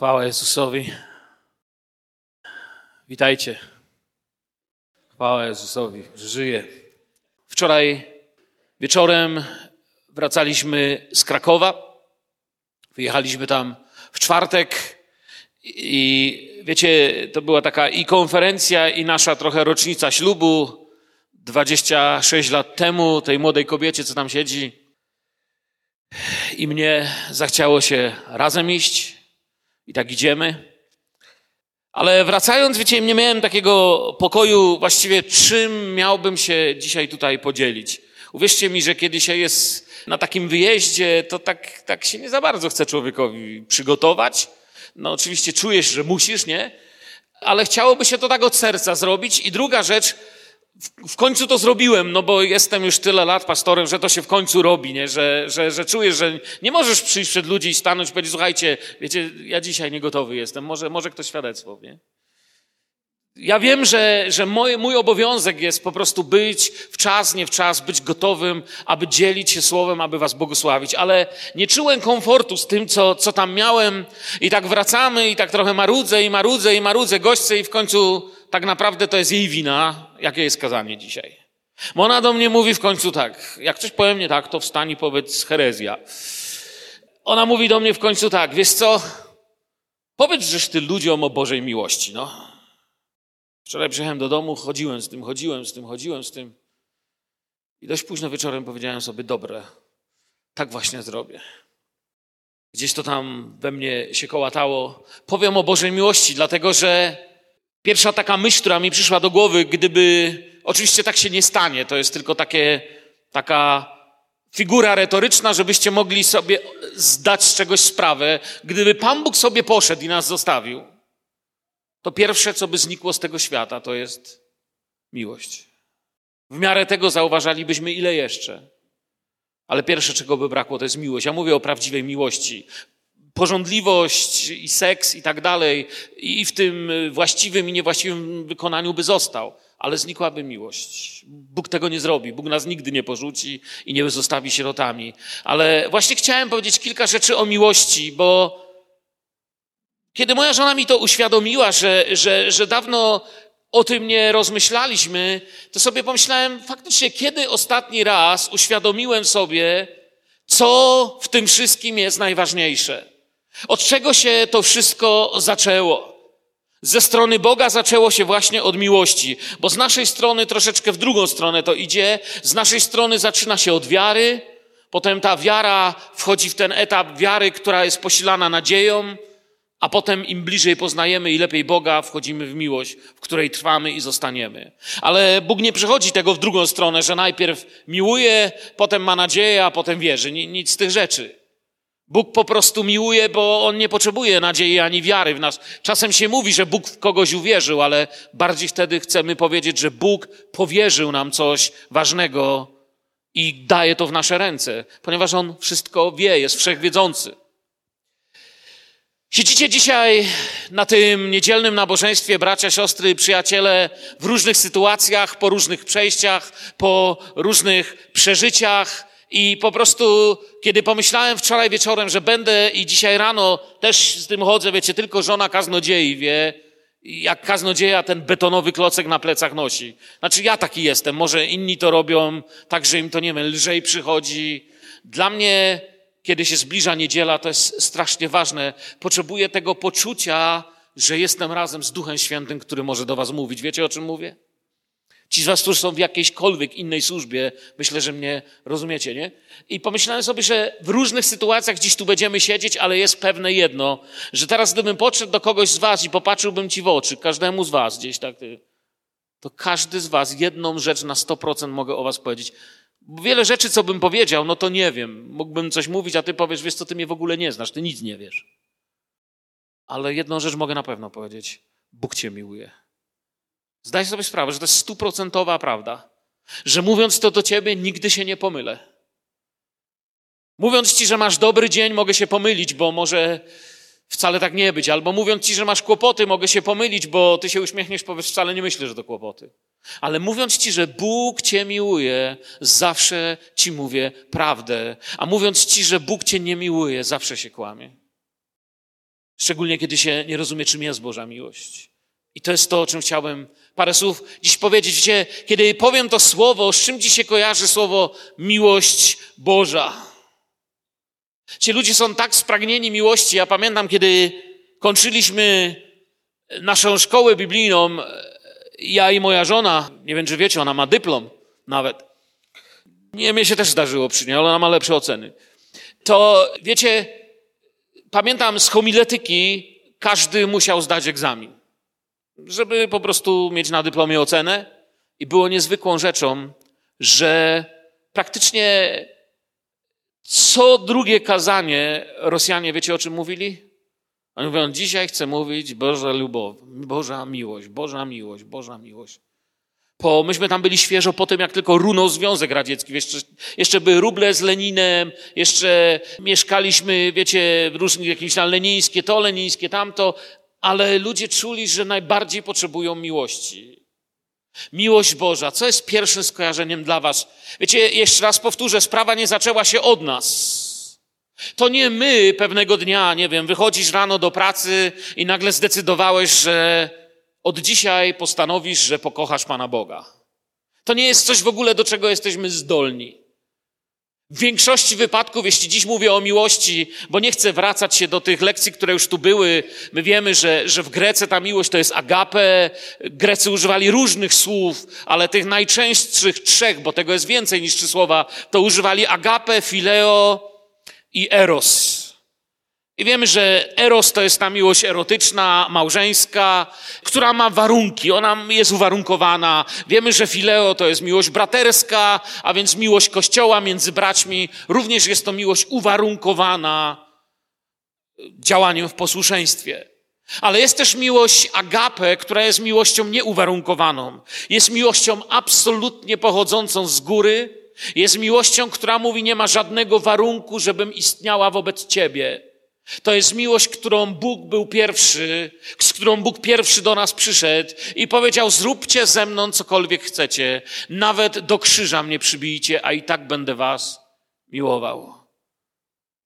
Chwała Jezusowi. Witajcie. Chwała Jezusowi, że żyje. Wczoraj wieczorem wracaliśmy z Krakowa. Wyjechaliśmy tam w czwartek i wiecie, to była taka i konferencja, i nasza trochę rocznica ślubu. 26 lat temu tej młodej kobiecie, co tam siedzi. I mnie zachciało się razem iść. I tak idziemy. Ale wracając, wiecie, nie miałem takiego pokoju właściwie, czym miałbym się dzisiaj tutaj podzielić. Uwierzcie mi, że kiedy się jest na takim wyjeździe, to tak, tak się nie za bardzo chce człowiekowi przygotować. No oczywiście czujesz, że musisz, nie? Ale chciałoby się to tak od serca zrobić. I druga rzecz, w, końcu to zrobiłem, no bo jestem już tyle lat pastorem, że to się w końcu robi, nie? Że, że, że czujesz, że nie możesz przyjść przed ludzi i stanąć i powiedzieć, słuchajcie, wiecie, ja dzisiaj nie gotowy jestem, może, może ktoś świadectwo, nie? Ja wiem, że, że mój, mój obowiązek jest po prostu być w czas, nie w czas, być gotowym, aby dzielić się słowem, aby was błogosławić, ale nie czułem komfortu z tym, co, co tam miałem i tak wracamy i tak trochę marudzę i marudzę i marudzę gośce i w końcu tak naprawdę to jest jej wina, jakie jest kazanie dzisiaj. Bo ona do mnie mówi w końcu tak, jak coś powiem nie tak, to wstań i powiedz herezja. Ona mówi do mnie w końcu tak, wiesz co, powiedz żeś ty ludziom o Bożej miłości, no. Wczoraj przyjechałem do domu, chodziłem z tym, chodziłem z tym, chodziłem z tym. I dość późno wieczorem powiedziałem sobie, dobre, tak właśnie zrobię. Gdzieś to tam we mnie się kołatało. Powiem o Bożej miłości, dlatego że Pierwsza taka myśl, która mi przyszła do głowy, gdyby, oczywiście tak się nie stanie, to jest tylko takie, taka figura retoryczna, żebyście mogli sobie zdać z czegoś sprawę. Gdyby Pan Bóg sobie poszedł i nas zostawił, to pierwsze, co by znikło z tego świata, to jest miłość. W miarę tego zauważalibyśmy, ile jeszcze. Ale pierwsze, czego by brakło, to jest miłość. Ja mówię o prawdziwej miłości porządliwość i seks i tak dalej, i w tym właściwym i niewłaściwym wykonaniu by został, ale znikłaby miłość. Bóg tego nie zrobi. Bóg nas nigdy nie porzuci i nie zostawi sierotami. Ale właśnie chciałem powiedzieć kilka rzeczy o miłości, bo kiedy moja żona mi to uświadomiła, że, że, że dawno o tym nie rozmyślaliśmy, to sobie pomyślałem, faktycznie, kiedy ostatni raz uświadomiłem sobie, co w tym wszystkim jest najważniejsze. Od czego się to wszystko zaczęło? Ze strony Boga zaczęło się właśnie od miłości, bo z naszej strony troszeczkę w drugą stronę to idzie. Z naszej strony zaczyna się od wiary, potem ta wiara wchodzi w ten etap wiary, która jest posilana nadzieją, a potem im bliżej poznajemy i lepiej Boga, wchodzimy w miłość, w której trwamy i zostaniemy. Ale Bóg nie przechodzi tego w drugą stronę, że najpierw miłuje, potem ma nadzieję, a potem wierzy. Nic z tych rzeczy. Bóg po prostu miłuje, bo On nie potrzebuje nadziei ani wiary w nas. Czasem się mówi, że Bóg w kogoś uwierzył, ale bardziej wtedy chcemy powiedzieć, że Bóg powierzył nam coś ważnego i daje to w nasze ręce, ponieważ On wszystko wie, jest wszechwiedzący. Siedzicie dzisiaj na tym niedzielnym nabożeństwie, bracia, siostry, przyjaciele, w różnych sytuacjach, po różnych przejściach, po różnych przeżyciach, i po prostu, kiedy pomyślałem wczoraj wieczorem, że będę i dzisiaj rano też z tym chodzę, wiecie, tylko żona kaznodziei wie, jak kaznodzieja ten betonowy klocek na plecach nosi. Znaczy ja taki jestem, może inni to robią, tak, że im to, nie wiem, lżej przychodzi. Dla mnie, kiedy się zbliża niedziela, to jest strasznie ważne. Potrzebuję tego poczucia, że jestem razem z Duchem Świętym, który może do was mówić. Wiecie, o czym mówię? Ci z was, którzy są w jakiejśkolwiek innej służbie, myślę, że mnie rozumiecie, nie? I pomyślałem sobie, że w różnych sytuacjach dziś tu będziemy siedzieć, ale jest pewne jedno, że teraz gdybym podszedł do kogoś z was i popatrzyłbym ci w oczy, każdemu z was gdzieś tak, to każdy z was jedną rzecz na 100% mogę o was powiedzieć. Wiele rzeczy, co bym powiedział, no to nie wiem. Mógłbym coś mówić, a ty powiesz, wiesz co, ty mnie w ogóle nie znasz, ty nic nie wiesz. Ale jedną rzecz mogę na pewno powiedzieć. Bóg cię miłuje. Zdaj sobie sprawę, że to jest stuprocentowa prawda. Że mówiąc to do ciebie, nigdy się nie pomylę. Mówiąc ci, że masz dobry dzień, mogę się pomylić, bo może wcale tak nie być. Albo mówiąc ci, że masz kłopoty, mogę się pomylić, bo ty się uśmiechniesz, powiesz, wcale nie myślę, że to kłopoty. Ale mówiąc ci, że Bóg cię miłuje, zawsze ci mówię prawdę. A mówiąc ci, że Bóg cię nie miłuje, zawsze się kłamie. Szczególnie kiedy się nie rozumie, czym jest Boża miłość. I to jest to, o czym chciałbym parę słów dziś powiedzieć. Wiecie, kiedy powiem to słowo, z czym dziś się kojarzy słowo miłość Boża? Ci ludzie są tak spragnieni miłości. Ja pamiętam, kiedy kończyliśmy naszą szkołę biblijną, ja i moja żona, nie wiem czy wiecie, ona ma dyplom nawet. Nie, mnie się też zdarzyło przy niej, ale ona ma lepsze oceny. To wiecie, pamiętam z homiletyki każdy musiał zdać egzamin, żeby po prostu mieć na dyplomie ocenę. I było niezwykłą rzeczą, że praktycznie co drugie kazanie Rosjanie, wiecie o czym mówili? Oni mówią, dzisiaj chcę mówić Boża lubow, Boża miłość, Boża miłość, Boża miłość. Po, myśmy tam byli świeżo po tym, jak tylko runął Związek Radziecki. Jeszcze, jeszcze były ruble z Leninem, jeszcze mieszkaliśmy, wiecie, w różnych jakieś tam lenińskie, to lenińskie, tamto, ale ludzie czuli, że najbardziej potrzebują miłości. Miłość Boża. Co jest pierwszym skojarzeniem dla was? Wiecie, jeszcze raz powtórzę, sprawa nie zaczęła się od nas. To nie my pewnego dnia, nie wiem, wychodzisz rano do pracy i nagle zdecydowałeś, że od dzisiaj postanowisz, że pokochasz Pana Boga. To nie jest coś w ogóle, do czego jesteśmy zdolni. W większości wypadków, jeśli dziś mówię o miłości, bo nie chcę wracać się do tych lekcji, które już tu były, my wiemy, że, że w Grece ta miłość to jest agape. Grecy używali różnych słów, ale tych najczęstszych trzech, bo tego jest więcej niż trzy słowa, to używali agape, fileo i eros. I wiemy, że eros to jest ta miłość erotyczna, małżeńska, która ma warunki, ona jest uwarunkowana. Wiemy, że fileo to jest miłość braterska, a więc miłość kościoła między braćmi. Również jest to miłość uwarunkowana działaniem w posłuszeństwie. Ale jest też miłość agape, która jest miłością nieuwarunkowaną. Jest miłością absolutnie pochodzącą z góry. Jest miłością, która mówi, nie ma żadnego warunku, żebym istniała wobec ciebie. To jest miłość, którą Bóg był pierwszy, z którą Bóg pierwszy do nas przyszedł i powiedział: Zróbcie ze mną cokolwiek chcecie, nawet do krzyża mnie przybijcie, a i tak będę was miłował.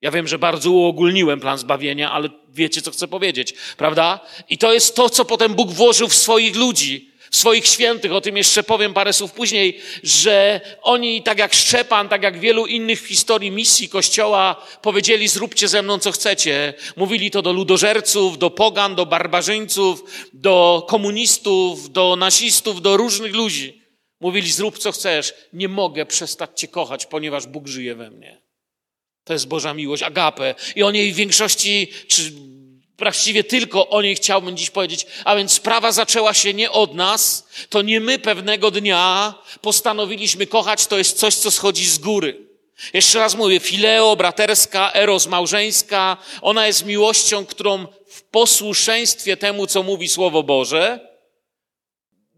Ja wiem, że bardzo uogólniłem plan zbawienia, ale wiecie, co chcę powiedzieć, prawda? I to jest to, co potem Bóg włożył w swoich ludzi swoich świętych, o tym jeszcze powiem parę słów później, że oni, tak jak Szczepan, tak jak wielu innych w historii misji Kościoła, powiedzieli: Zróbcie ze mną co chcecie. Mówili to do ludożerców, do pogan, do barbarzyńców, do komunistów, do nazistów, do różnych ludzi. Mówili: Zrób co chcesz, nie mogę przestać Cię kochać, ponieważ Bóg żyje we mnie. To jest Boża miłość, agape. I o niej w większości, czy Właściwie tylko o niej chciałbym dziś powiedzieć. A więc sprawa zaczęła się nie od nas. To nie my pewnego dnia postanowiliśmy kochać. To jest coś, co schodzi z góry. Jeszcze raz mówię, fileo, braterska, eros, małżeńska. Ona jest miłością, którą w posłuszeństwie temu, co mówi Słowo Boże,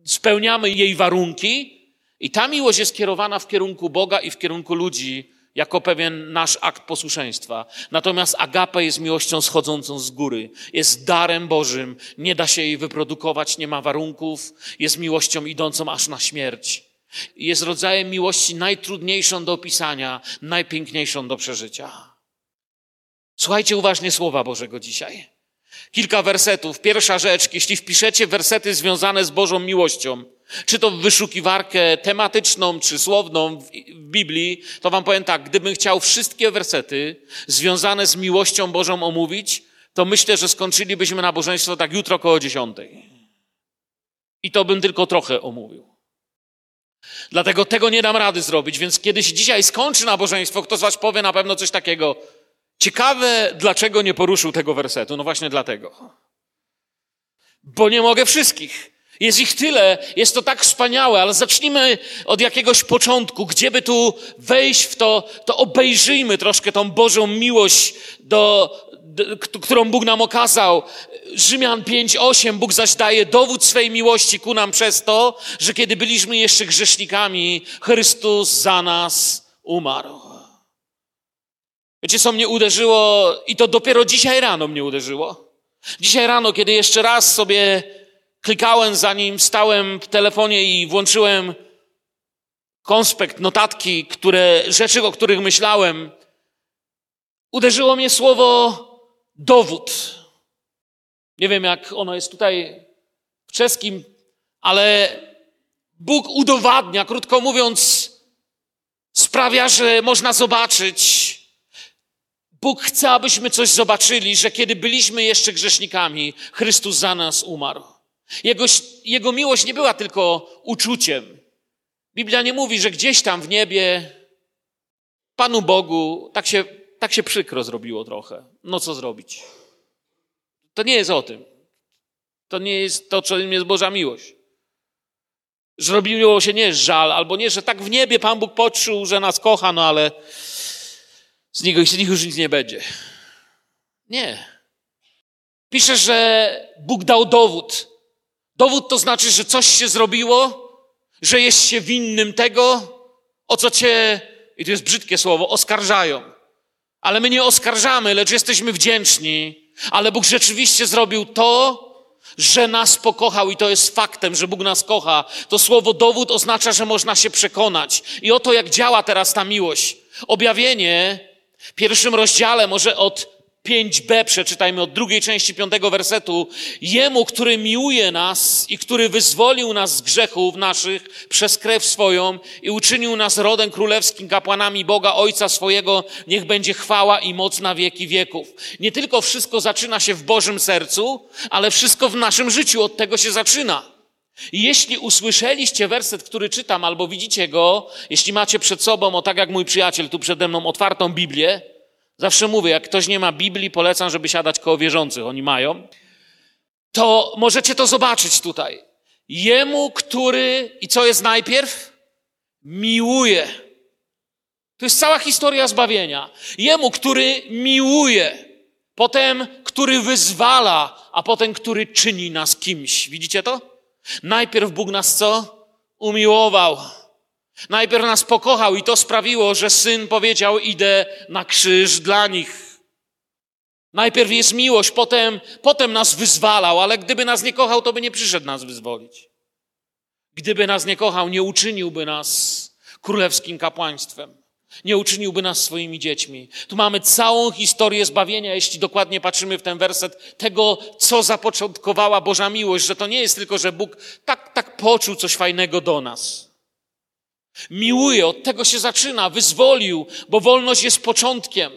spełniamy jej warunki. I ta miłość jest kierowana w kierunku Boga i w kierunku ludzi, jako pewien nasz akt posłuszeństwa. Natomiast agape jest miłością schodzącą z góry, jest darem Bożym, nie da się jej wyprodukować, nie ma warunków, jest miłością idącą aż na śmierć. Jest rodzajem miłości najtrudniejszą do opisania, najpiękniejszą do przeżycia. Słuchajcie uważnie słowa Bożego dzisiaj. Kilka wersetów. Pierwsza rzecz, jeśli wpiszecie wersety związane z Bożą miłością, czy to w wyszukiwarkę tematyczną, czy słowną w Biblii, to wam powiem tak, gdybym chciał wszystkie wersety związane z miłością Bożą omówić, to myślę, że skończylibyśmy nabożeństwo tak jutro koło dziesiątej. I to bym tylko trochę omówił. Dlatego tego nie dam rady zrobić, więc kiedy się dzisiaj skończy nabożeństwo, kto z was powie na pewno coś takiego. Ciekawe, dlaczego nie poruszył tego wersetu. No właśnie dlatego. Bo nie mogę wszystkich. Jest ich tyle, jest to tak wspaniałe, ale zacznijmy od jakiegoś początku. Gdzieby tu wejść w to, to obejrzyjmy troszkę tą Bożą miłość, do, do, którą Bóg nam okazał. Rzymian 5:8 Bóg zaś daje dowód swej miłości ku nam przez to, że kiedy byliśmy jeszcze grzesznikami, Chrystus za nas umarł. Wiecie, co mnie uderzyło, i to dopiero dzisiaj rano mnie uderzyło. Dzisiaj rano, kiedy jeszcze raz sobie klikałem zanim stałem w telefonie i włączyłem konspekt, notatki, które, rzeczy, o których myślałem, uderzyło mnie słowo dowód. Nie wiem, jak ono jest tutaj w czeskim, ale Bóg udowadnia, krótko mówiąc, sprawia, że można zobaczyć. Bóg chce, abyśmy coś zobaczyli, że kiedy byliśmy jeszcze grzesznikami, Chrystus za nas umarł. Jego, jego miłość nie była tylko uczuciem. Biblia nie mówi, że gdzieś tam w niebie Panu Bogu tak się, tak się przykro zrobiło trochę. No co zrobić? To nie jest o tym. To nie jest to, czym jest Boża miłość. Zrobiło się nie żal, albo nie, że tak w niebie Pan Bóg poczuł, że nas kocha, no ale z niego z nich już nic nie będzie. Nie. Pisze, że Bóg dał dowód. Dowód to znaczy, że coś się zrobiło, że jest się winnym tego, o co cię, i to jest brzydkie słowo, oskarżają. Ale my nie oskarżamy, lecz jesteśmy wdzięczni. Ale Bóg rzeczywiście zrobił to, że nas pokochał i to jest faktem, że Bóg nas kocha. To słowo dowód oznacza, że można się przekonać. I oto jak działa teraz ta miłość. Objawienie w pierwszym rozdziale, może od 5b przeczytajmy od drugiej części piątego wersetu. Jemu, który miłuje nas i który wyzwolił nas z grzechów naszych przez krew swoją i uczynił nas rodem królewskim, kapłanami Boga Ojca swojego, niech będzie chwała i moc na wieki wieków. Nie tylko wszystko zaczyna się w Bożym sercu, ale wszystko w naszym życiu od tego się zaczyna. Jeśli usłyszeliście werset, który czytam, albo widzicie go, jeśli macie przed sobą, o tak jak mój przyjaciel tu przede mną, otwartą Biblię, Zawsze mówię, jak ktoś nie ma Biblii, polecam, żeby siadać koło wierzących, oni mają. To możecie to zobaczyć tutaj. Jemu, który, i co jest najpierw? Miłuje. To jest cała historia zbawienia. Jemu, który miłuje, potem, który wyzwala, a potem, który czyni nas kimś. Widzicie to? Najpierw Bóg nas co? Umiłował. Najpierw nas pokochał i to sprawiło, że syn powiedział: Idę na krzyż dla nich. Najpierw jest miłość, potem, potem nas wyzwalał, ale gdyby nas nie kochał, to by nie przyszedł nas wyzwolić. Gdyby nas nie kochał, nie uczyniłby nas królewskim kapłaństwem. Nie uczyniłby nas swoimi dziećmi. Tu mamy całą historię zbawienia, jeśli dokładnie patrzymy w ten werset, tego, co zapoczątkowała Boża miłość, że to nie jest tylko, że Bóg tak, tak poczuł coś fajnego do nas Miłuje, od tego się zaczyna, wyzwolił, bo wolność jest początkiem.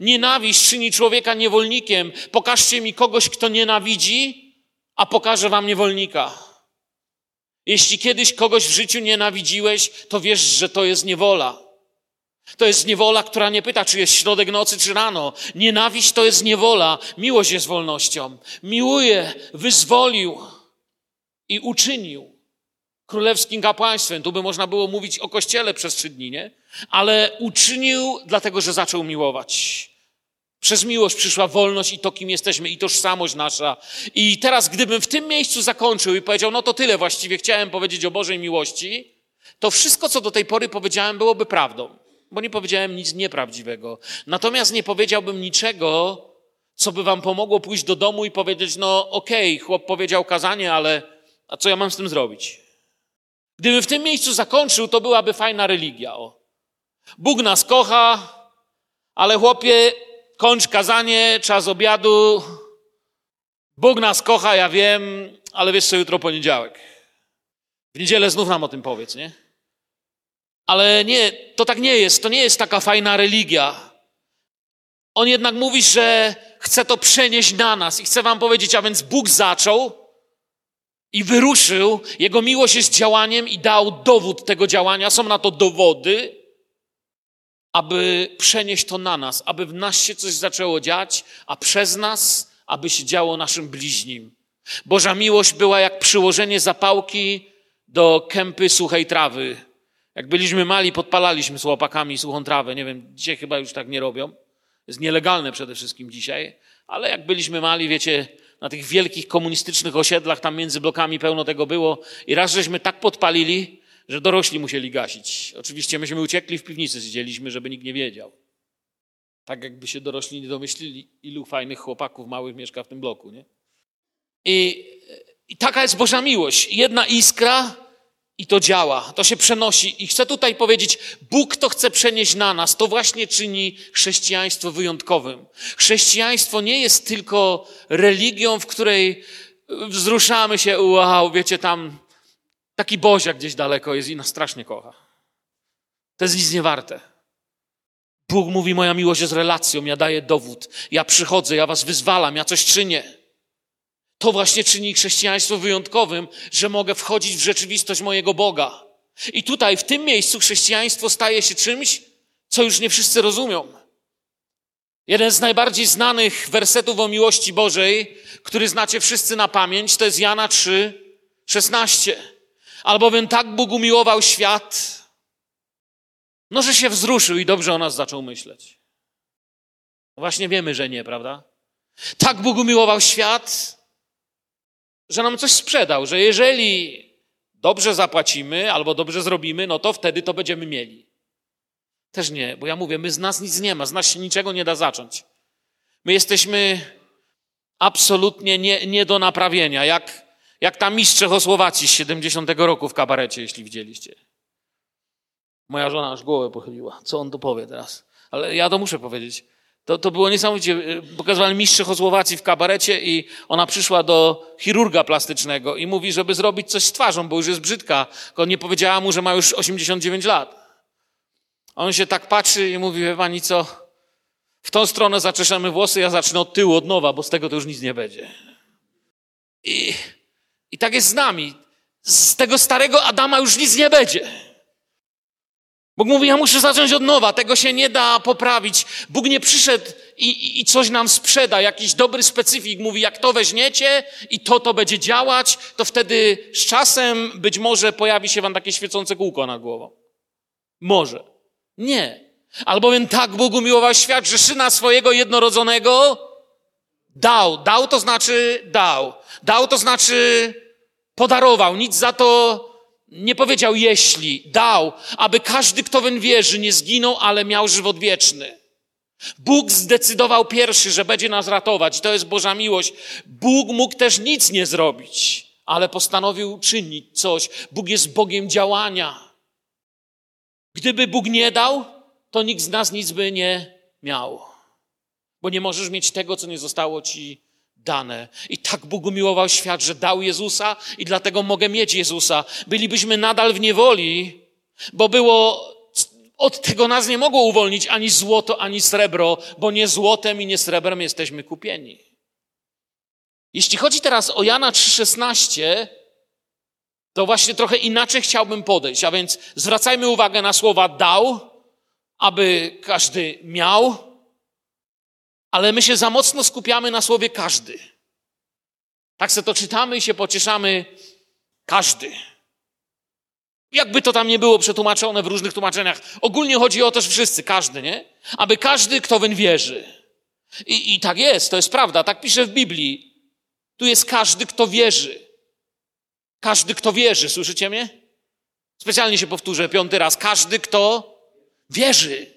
Nienawiść czyni człowieka niewolnikiem. Pokażcie mi kogoś, kto nienawidzi, a pokażę wam niewolnika. Jeśli kiedyś kogoś w życiu nienawidziłeś, to wiesz, że to jest niewola. To jest niewola, która nie pyta, czy jest środek nocy, czy rano. Nienawiść to jest niewola. Miłość jest wolnością. Miłuje, wyzwolił i uczynił królewskim kapłaństwem. Tu by można było mówić o kościele przez trzy dni, nie? Ale uczynił dlatego, że zaczął miłować. Przez miłość przyszła wolność i to, kim jesteśmy, i tożsamość nasza. I teraz, gdybym w tym miejscu zakończył i powiedział, no to tyle właściwie chciałem powiedzieć o Bożej miłości, to wszystko, co do tej pory powiedziałem, byłoby prawdą, bo nie powiedziałem nic nieprawdziwego. Natomiast nie powiedziałbym niczego, co by wam pomogło pójść do domu i powiedzieć, no okej, okay, chłop powiedział kazanie, ale a co ja mam z tym zrobić? Gdybym w tym miejscu zakończył, to byłaby fajna religia. O. Bóg nas kocha, ale chłopie, kończ kazanie, czas obiadu. Bóg nas kocha, ja wiem, ale wiesz co, jutro poniedziałek. W niedzielę znów nam o tym powiedz, nie? Ale nie, to tak nie jest. To nie jest taka fajna religia. On jednak mówi, że chce to przenieść na nas i chce wam powiedzieć, a więc Bóg zaczął, i wyruszył. Jego miłość jest działaniem i dał dowód tego działania. Są na to dowody, aby przenieść to na nas, aby w nas się coś zaczęło dziać, a przez nas, aby się działo naszym bliźnim. Boża miłość była jak przyłożenie zapałki do kępy suchej trawy. Jak byliśmy mali, podpalaliśmy z łopakami suchą trawę. Nie wiem, dzisiaj chyba już tak nie robią. Jest nielegalne przede wszystkim dzisiaj. Ale jak byliśmy mali, wiecie, na tych wielkich komunistycznych osiedlach, tam między blokami pełno tego było. I raz żeśmy tak podpalili, że dorośli musieli gasić. Oczywiście myśmy uciekli w piwnicy, siedzieliśmy, żeby nikt nie wiedział. Tak jakby się dorośli nie domyślili, ilu fajnych chłopaków małych mieszka w tym bloku, nie? I, i taka jest Boża miłość. Jedna iskra I to działa, to się przenosi. I chcę tutaj powiedzieć, Bóg to chce przenieść na nas. To właśnie czyni chrześcijaństwo wyjątkowym. Chrześcijaństwo nie jest tylko religią, w której wzruszamy się, wow, wiecie, tam taki boziak gdzieś daleko jest i nas strasznie kocha. To jest nic nie warte. Bóg mówi, moja miłość jest relacją, ja daję dowód, ja przychodzę, ja was wyzwalam, ja coś czynię. To właśnie czyni chrześcijaństwo wyjątkowym, że mogę wchodzić w rzeczywistość mojego Boga. I tutaj, w tym miejscu, chrześcijaństwo staje się czymś, co już nie wszyscy rozumią. Jeden z najbardziej znanych wersetów o miłości Bożej, który znacie wszyscy na pamięć, to jest Jana 3, 16. Albowiem tak Bóg umiłował świat, no że się wzruszył i dobrze o nas zaczął myśleć. No właśnie wiemy, że nie, prawda? Tak Bóg umiłował świat, że nam coś sprzedał, że jeżeli dobrze zapłacimy albo dobrze zrobimy, no to wtedy to będziemy mieli. Też nie, bo ja mówię, my z nas nic nie ma, z nas się niczego nie da zacząć. My jesteśmy absolutnie nie, nie do naprawienia, jak, jak ta mistrz Czechosłowacji z 70 roku w kabarecie, jeśli widzieliście. Moja żona aż głowę pochyliła. Co on tu powie teraz? Ale ja to muszę powiedzieć. To, to było niesamowicie. Pokazywali mistrz Czechosłowacji w kabarecie i ona przyszła do chirurga plastycznego i mówi, żeby zrobić coś z twarzą, bo już jest brzydka. Tylko nie powiedziała mu, że ma już 89 lat. On się tak patrzy i mówi, wie pani co, w tą stronę zaczeszemy włosy, ja zacznę od tyłu, od nowa, bo z tego to już nic nie będzie. I, i tak jest z nami. Z tego starego Adama już nic nie będzie. Bóg mówi, ja muszę zacząć od nowa, tego się nie da poprawić. Bóg nie przyszedł i, i, i, coś nam sprzeda, jakiś dobry specyfik. Mówi, jak to weźmiecie i to to będzie działać, to wtedy z czasem być może pojawi się wam takie świecące kółko nad głową. Może. Nie. Albowiem tak Bóg umiłował świat, że Syna swojego jednorodzonego dał. Dał to znaczy dał. Dał to znaczy podarował. Nic za to nie powiedział jeśli, dał, aby każdy, kto weń wierzy, nie zginął, ale miał żywot wieczny. Bóg zdecydował pierwszy, że będzie nas ratować. To jest Boża miłość. Bóg mógł też nic nie zrobić, ale postanowił czynić coś. Bóg jest Bogiem działania. Gdyby Bóg nie dał, to nikt z nas nic by nie miał. Bo nie możesz mieć tego, co nie zostało ci dane. I tak Bóg umiłował świat, że dał Jezusa i dlatego mogę mieć Jezusa. Bylibyśmy nadal w niewoli, bo było, od tego nas nie mogło uwolnić ani złoto, ani srebro, bo nie złotem i nie srebrem jesteśmy kupieni. Jeśli chodzi teraz o Jana 3,16, to właśnie trochę inaczej chciałbym podejść. A więc zwracajmy uwagę na słowa dał, aby każdy miał, ale my się za mocno skupiamy na słowie każdy. Tak se to czytamy i się pocieszamy każdy. Jakby to tam nie było przetłumaczone w różnych tłumaczeniach. Ogólnie chodzi o to, że wszyscy, każdy, nie? Aby każdy, kto weń wierzy. I, I tak jest, to jest prawda, tak pisze w Biblii. Tu jest każdy, kto wierzy. Każdy, kto wierzy, słyszycie mnie? Specjalnie się powtórzę piąty raz. Każdy, kto wierzy.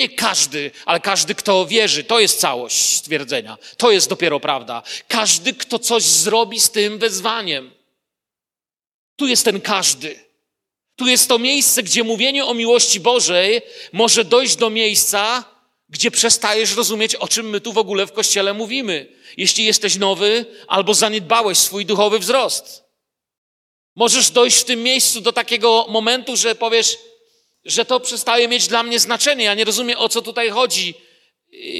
Nie każdy, ale każdy, kto wierzy, to jest całość stwierdzenia. To jest dopiero prawda. Każdy, kto coś zrobi z tym wezwaniem. Tu jest ten każdy. Tu jest to miejsce, gdzie mówienie o miłości Bożej może dojść do miejsca, gdzie przestajesz rozumieć, o czym my tu w ogóle w kościele mówimy. Jeśli jesteś nowy albo zaniedbałeś swój duchowy wzrost. Możesz dojść w tym miejscu do takiego momentu, że powiesz, że to przestaje mieć dla mnie znaczenie. Ja nie rozumiem, o co tutaj chodzi.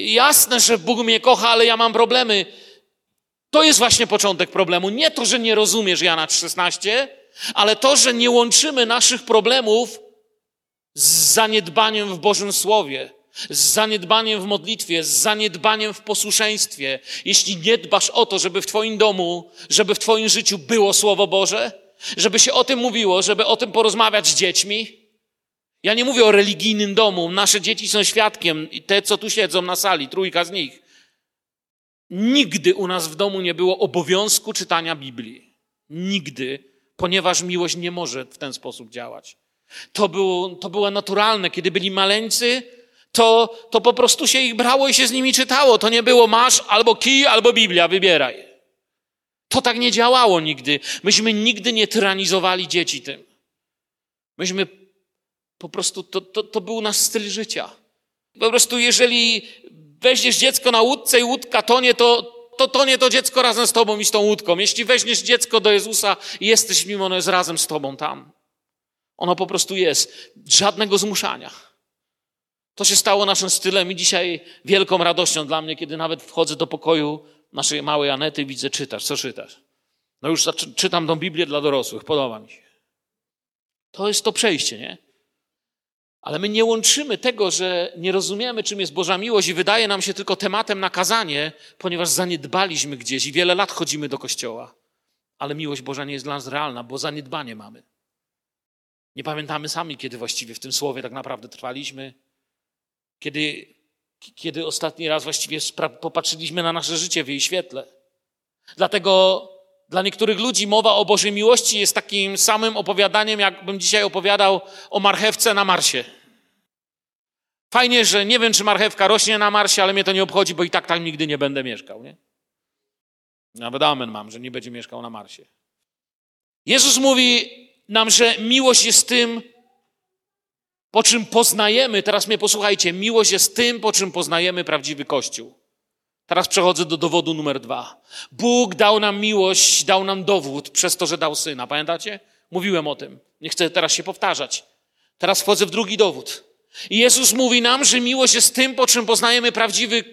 Jasne, że Bóg mnie kocha, ale ja mam problemy. To jest właśnie początek problemu. Nie to, że nie rozumiesz Jana 16, ale to, że nie łączymy naszych problemów z zaniedbaniem w Bożym Słowie, z zaniedbaniem w modlitwie, z zaniedbaniem w posłuszeństwie. Jeśli nie dbasz o to, żeby w Twoim domu, żeby w Twoim życiu było Słowo Boże, żeby się o tym mówiło, żeby o tym porozmawiać z dziećmi, ja nie mówię o religijnym domu. Nasze dzieci są świadkiem, i te, co tu siedzą na sali, trójka z nich. Nigdy u nas w domu nie było obowiązku czytania Biblii. Nigdy, ponieważ miłość nie może w ten sposób działać. To było, to było naturalne. Kiedy byli maleńcy, to, to po prostu się ich brało i się z nimi czytało. To nie było masz albo kij, albo Biblia, wybieraj. To tak nie działało nigdy. Myśmy nigdy nie tyranizowali dzieci tym. Myśmy po prostu, to, to, to był nasz styl życia. Po prostu jeżeli weźmiesz dziecko na łódce i łódka tonie, to, to tonie to dziecko razem z tobą i z tą łódką. Jeśli weźmiesz dziecko do Jezusa i jesteś nim, ono jest razem z tobą tam. Ono po prostu jest. Żadnego zmuszania. To się stało naszym stylem i dzisiaj wielką radością dla mnie, kiedy nawet wchodzę do pokoju naszej małej Anety i widzę, czytasz. Co czytasz? No już czytam tą Biblię dla dorosłych, podoba mi się. To jest to przejście, nie? Ale my nie łączymy tego, że nie rozumiemy, czym jest Boża miłość i wydaje nam się tylko tematem na kazanie, ponieważ zaniedbaliśmy gdzieś i wiele lat chodzimy do kościoła. Ale miłość Boża nie jest dla nas realna, bo zaniedbanie mamy. Nie pamiętamy sami, kiedy właściwie w tym słowie tak naprawdę trwaliśmy. Kiedy, kiedy ostatni raz właściwie popatrzyliśmy na nasze życie w jej świetle. Dlatego dla niektórych ludzi mowa o Bożej miłości jest takim samym opowiadaniem, jakbym dzisiaj opowiadał o marchewce na Marsie. Fajnie, że nie wiem, czy marchewka rośnie na Marsie, ale mnie to nie obchodzi, bo i tak tam nigdy nie będę mieszkał, nie? Nawet amen mam, że nie będzie mieszkał na Marsie. Jezus mówi nam, że miłość jest tym, po czym poznajemy, teraz mnie posłuchajcie, miłość jest tym, po czym poznajemy prawdziwy Kościół. Teraz przechodzę do dowodu numer dwa. Bóg dał nam miłość, dał nam dowód przez to, że dał syna. Pamiętacie? Mówiłem o tym. Nie chcę teraz się powtarzać. Teraz wchodzę w drugi dowód. Jezus mówi nam, że miłość jest tym, po czym poznajemy prawdziwy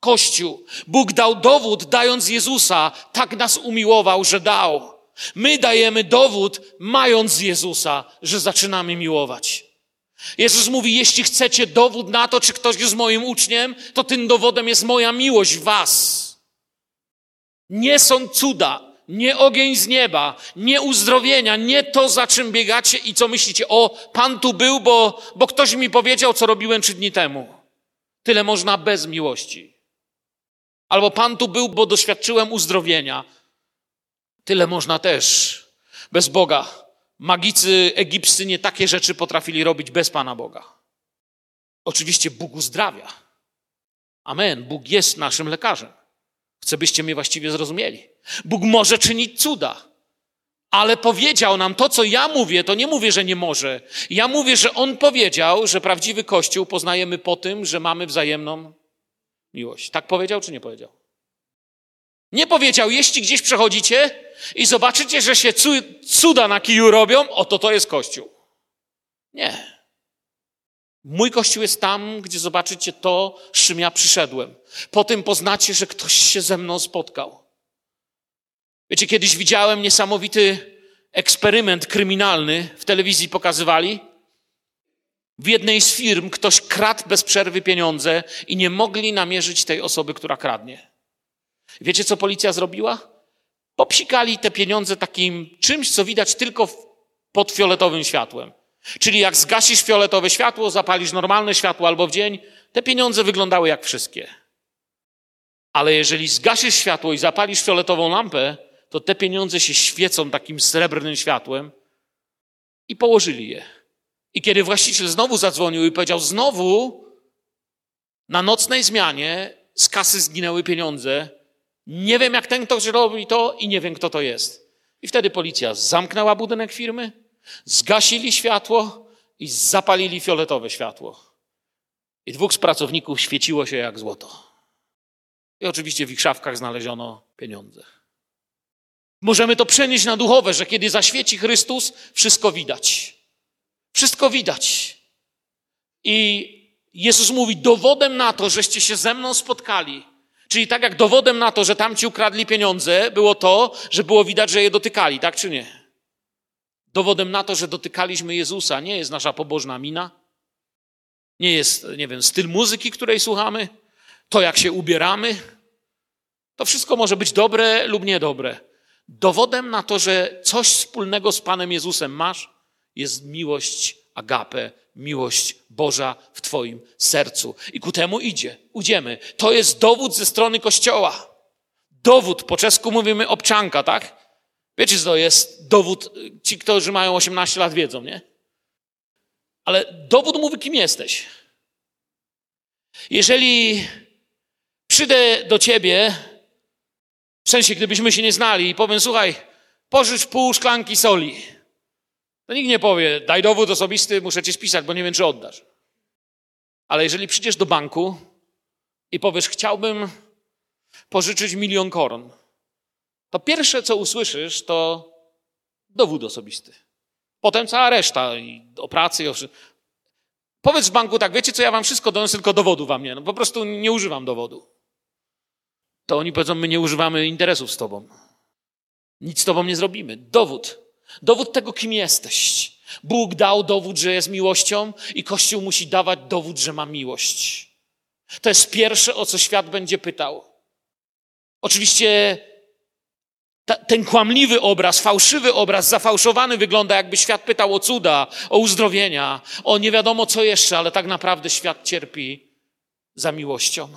Kościół. Bóg dał dowód, dając Jezusa. Tak nas umiłował, że dał. My dajemy dowód, mając Jezusa, że zaczynamy miłować. Jezus mówi, jeśli chcecie dowód na to, czy ktoś jest moim uczniem, to tym dowodem jest moja miłość w was. Nie są cuda, nie ogień z nieba, nie uzdrowienia, nie to, za czym biegacie i co myślicie. O, Pan tu był, bo, bo ktoś mi powiedział, co robiłem trzy dni temu. Tyle można bez miłości. Albo Pan tu był, bo doświadczyłem uzdrowienia. Tyle można też bez Boga. Magicy egipscy nie takie rzeczy potrafili robić bez Pana Boga. Oczywiście Bóg uzdrawia. Amen. Bóg jest naszym lekarzem. Chcę, byście mnie właściwie zrozumieli. Bóg może czynić cuda. Ale powiedział nam to, co ja mówię, to nie mówię, że nie może. Ja mówię, że On powiedział, że prawdziwy Kościół poznajemy po tym, że mamy wzajemną miłość. Tak powiedział, czy nie powiedział? Nie powiedział, jeśli gdzieś przechodzicie i zobaczycie, że się cuda na kiju robią, oto to jest Kościół. Nie. Mój Kościół jest tam, gdzie zobaczycie to, z czym ja przyszedłem. Po tym poznacie, że ktoś się ze mną spotkał. Wiecie, kiedyś widziałem niesamowity eksperyment kryminalny, w telewizji pokazywali. W jednej z firm ktoś kradł bez przerwy pieniądze i nie mogli namierzyć tej osoby, która kradnie. Wiecie, co policja zrobiła? Popsikali te pieniądze takim czymś, co widać tylko pod fioletowym światłem. Czyli jak zgasisz fioletowe światło, zapalisz normalne światło albo w dzień, te pieniądze wyglądały jak wszystkie. Ale jeżeli zgasisz światło i zapalisz fioletową lampę, to te pieniądze się świecą takim srebrnym światłem i położyli je. I kiedy właściciel znowu zadzwonił i powiedział, znowu na nocnej zmianie z kasy zginęły pieniądze, nie wiem, jak ten ktoś robi to i nie wiem, kto to jest. I wtedy policja zamknęła budynek firmy, zgasili światło i zapalili fioletowe światło. I dwóch z pracowników świeciło się jak złoto. I oczywiście w ich szafkach znaleziono pieniądze. Możemy to przenieść na duchowe, że kiedy zaświeci Chrystus, wszystko widać. Wszystko widać. I Jezus mówi: Dowodem na to, żeście się ze mną spotkali, Czyli tak jak dowodem na to, że tamci ukradli pieniądze, było to, że było widać, że je dotykali, tak czy nie? Dowodem na to, że dotykaliśmy Jezusa, nie jest nasza pobożna mina, nie jest, nie wiem, styl muzyki, której słuchamy, to jak się ubieramy. To wszystko może być dobre lub niedobre. Dowodem na to, że coś wspólnego z Panem Jezusem masz, jest miłość agape, miłość Boża w Twoim sercu. I ku temu idzie, idziemy. To jest dowód ze strony Kościoła. Dowód, po czesku mówimy obczanka, tak? Wiecie, co to jest dowód, ci, którzy mają 18 lat wiedzą, nie? Ale dowód mówi, kim jesteś. Jeżeli przyjdę do ciebie, w sensie, gdybyśmy się nie znali i powiem, słuchaj, pożycz pół szklanki soli To nikt nie powie, daj dowód osobisty, muszę ci spisać, bo nie wiem, czy oddasz. Ale jeżeli przyjdziesz do banku i powiesz, chciałbym pożyczyć milion koron, to pierwsze, co usłyszysz, to dowód osobisty. Potem cała reszta, o pracy, i o Powiedz w banku tak, wiecie co, ja wam wszystko doniosę, tylko dowodu wam nie. No po prostu nie używam dowodu. To oni powiedzą, my nie używamy interesów z tobą. Nic z tobą nie zrobimy. Dowód. Dowód tego, kim jesteś. Bóg dał dowód, że jest miłością i Kościół musi dawać dowód, że ma miłość. To jest pierwsze, o co świat będzie pytał. Oczywiście ta, ten kłamliwy obraz, fałszywy obraz, zafałszowany wygląda, jakby świat pytał o cuda, o uzdrowienia, o nie wiadomo co jeszcze, ale tak naprawdę świat cierpi za miłością.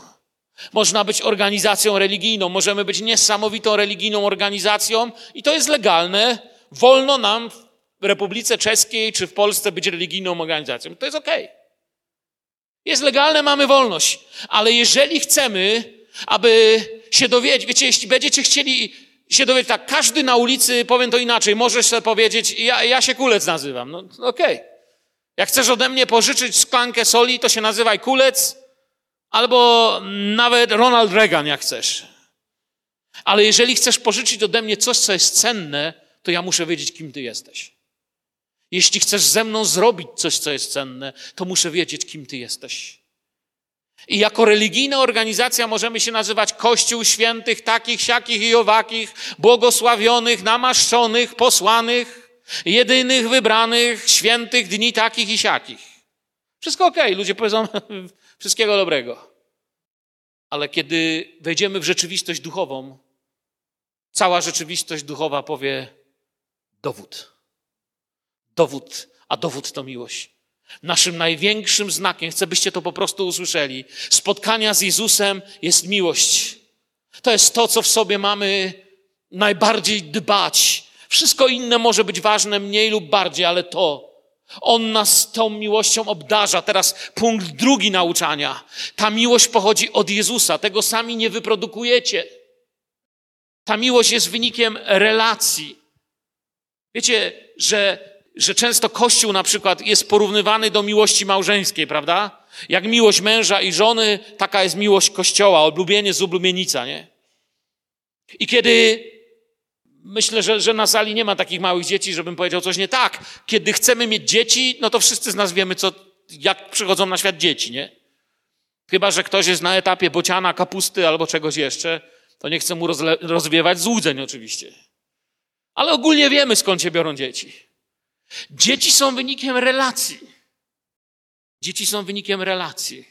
Można być organizacją religijną, możemy być niesamowitą religijną organizacją i to jest legalne. Wolno nam w Republice Czeskiej czy w Polsce być religijną organizacją. To jest okej. Okay. Jest legalne, mamy wolność. Ale jeżeli chcemy, aby się dowiedzieć, wiecie, jeśli będziecie chcieli się dowiedzieć tak, każdy na ulicy, powiem to inaczej, możesz sobie powiedzieć, ja, ja się kulec nazywam. No okej. Okay. Jak chcesz ode mnie pożyczyć szklankę soli, to się nazywaj kulec, albo nawet Ronald Reagan, jak chcesz. Ale jeżeli chcesz pożyczyć ode mnie coś, co jest cenne, to ja muszę wiedzieć, kim ty jesteś. Jeśli chcesz ze mną zrobić coś, co jest cenne, to muszę wiedzieć, kim ty jesteś. I jako religijna organizacja możemy się nazywać Kościół Świętych, takich, siakich i owakich, błogosławionych, namaszczonych, posłanych, jedynych, wybranych, świętych dni takich i siakich. Wszystko okej, okay. ludzie powiedzą wszystkiego dobrego. Ale kiedy wejdziemy w rzeczywistość duchową, cała rzeczywistość duchowa powie dowód. Dowód, a dowód to miłość. Naszym największym znakiem, chcę byście to po prostu usłyszeli, spotkania z Jezusem jest miłość. To jest to, co w sobie mamy najbardziej dbać. Wszystko inne może być ważne mniej lub bardziej, ale to. On nas tą miłością obdarza. Teraz punkt drugi nauczania. Ta miłość pochodzi od Jezusa. Tego sami nie wyprodukujecie. Ta miłość jest wynikiem relacji. Wiecie, że że często Kościół na przykład jest porównywany do miłości małżeńskiej, prawda? Jak miłość męża i żony, taka jest miłość Kościoła, oblubienie z ublubienica, nie? I kiedy myślę, że, że na sali nie ma takich małych dzieci, żebym powiedział coś nie tak. Kiedy chcemy mieć dzieci, no to wszyscy z nas wiemy, co, jak przychodzą na świat dzieci, nie? Chyba, że ktoś jest na etapie bociana, kapusty albo czegoś jeszcze, to nie chcę mu rozle- rozwiewać złudzeń oczywiście. Ale ogólnie wiemy, skąd się biorą dzieci. Dzieci są wynikiem relacji. Dzieci są wynikiem relacji.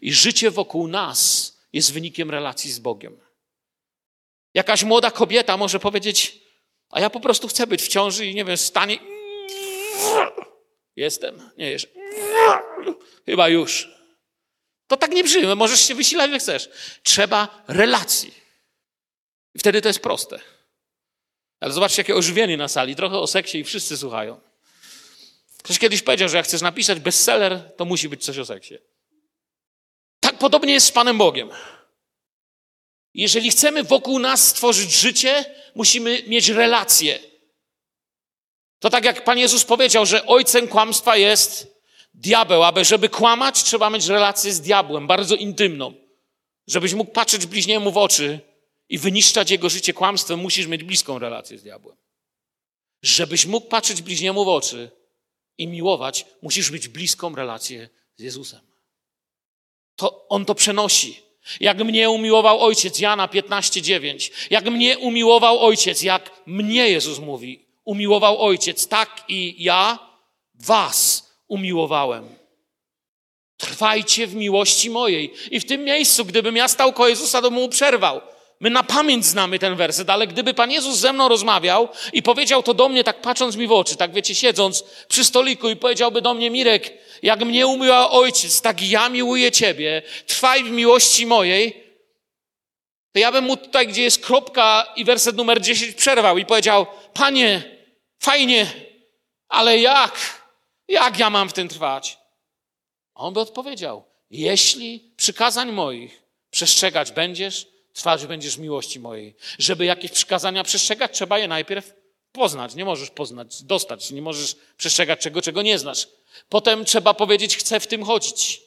I życie wokół nas jest wynikiem relacji z Bogiem. Jakaś młoda kobieta może powiedzieć, a ja po prostu chcę być w ciąży i nie wiem, stanie. Jestem, nie jeszcze. Chyba już. To tak nie brzmi, możesz się wysilać, jak chcesz. Trzeba relacji. I wtedy to jest proste. Ale zobaczcie, jakie ożywienie na sali. Trochę o seksie i wszyscy słuchają. Ktoś kiedyś powiedział, że jak chcesz napisać bestseller, to musi być coś o seksie. Tak podobnie jest z Panem Bogiem. Jeżeli chcemy wokół nas stworzyć życie, musimy mieć relacje. To tak jak Pan Jezus powiedział, że ojcem kłamstwa jest diabeł, aby żeby kłamać, trzeba mieć relację z diabłem, bardzo intymną. Żebyś mógł patrzeć bliźniemu w oczy i wyniszczać jego życie kłamstwem, musisz mieć bliską relację z diabłem. Żebyś mógł patrzeć bliźniemu w oczy i miłować, musisz mieć bliską relację z Jezusem. To On to przenosi. Jak mnie umiłował Ojciec, Jana 15:9. Jak mnie umiłował Ojciec, jak mnie Jezus mówi, umiłował Ojciec, tak i ja was umiłowałem. Trwajcie w miłości mojej. I w tym miejscu, gdybym ja stał koło Jezusa, to mu przerwał. My na pamięć znamy ten werset, ale gdyby Pan Jezus ze mną rozmawiał i powiedział to do mnie, tak patrząc mi w oczy, tak wiecie, siedząc przy stoliku i powiedziałby do mnie, Mirek, jak mnie umiła Ojciec, tak ja miłuję Ciebie, trwaj w miłości mojej, to ja bym mu tutaj, gdzie jest kropka i werset numer 10 przerwał i powiedział, Panie, fajnie, ale jak? Jak ja mam w tym trwać? A on by odpowiedział, jeśli przykazań moich przestrzegać będziesz, trwać będziesz miłości mojej. Żeby jakieś przykazania przestrzegać, trzeba je najpierw poznać, nie możesz poznać, dostać, nie możesz przestrzegać czego, czego nie znasz. Potem trzeba powiedzieć, chcę w tym chodzić.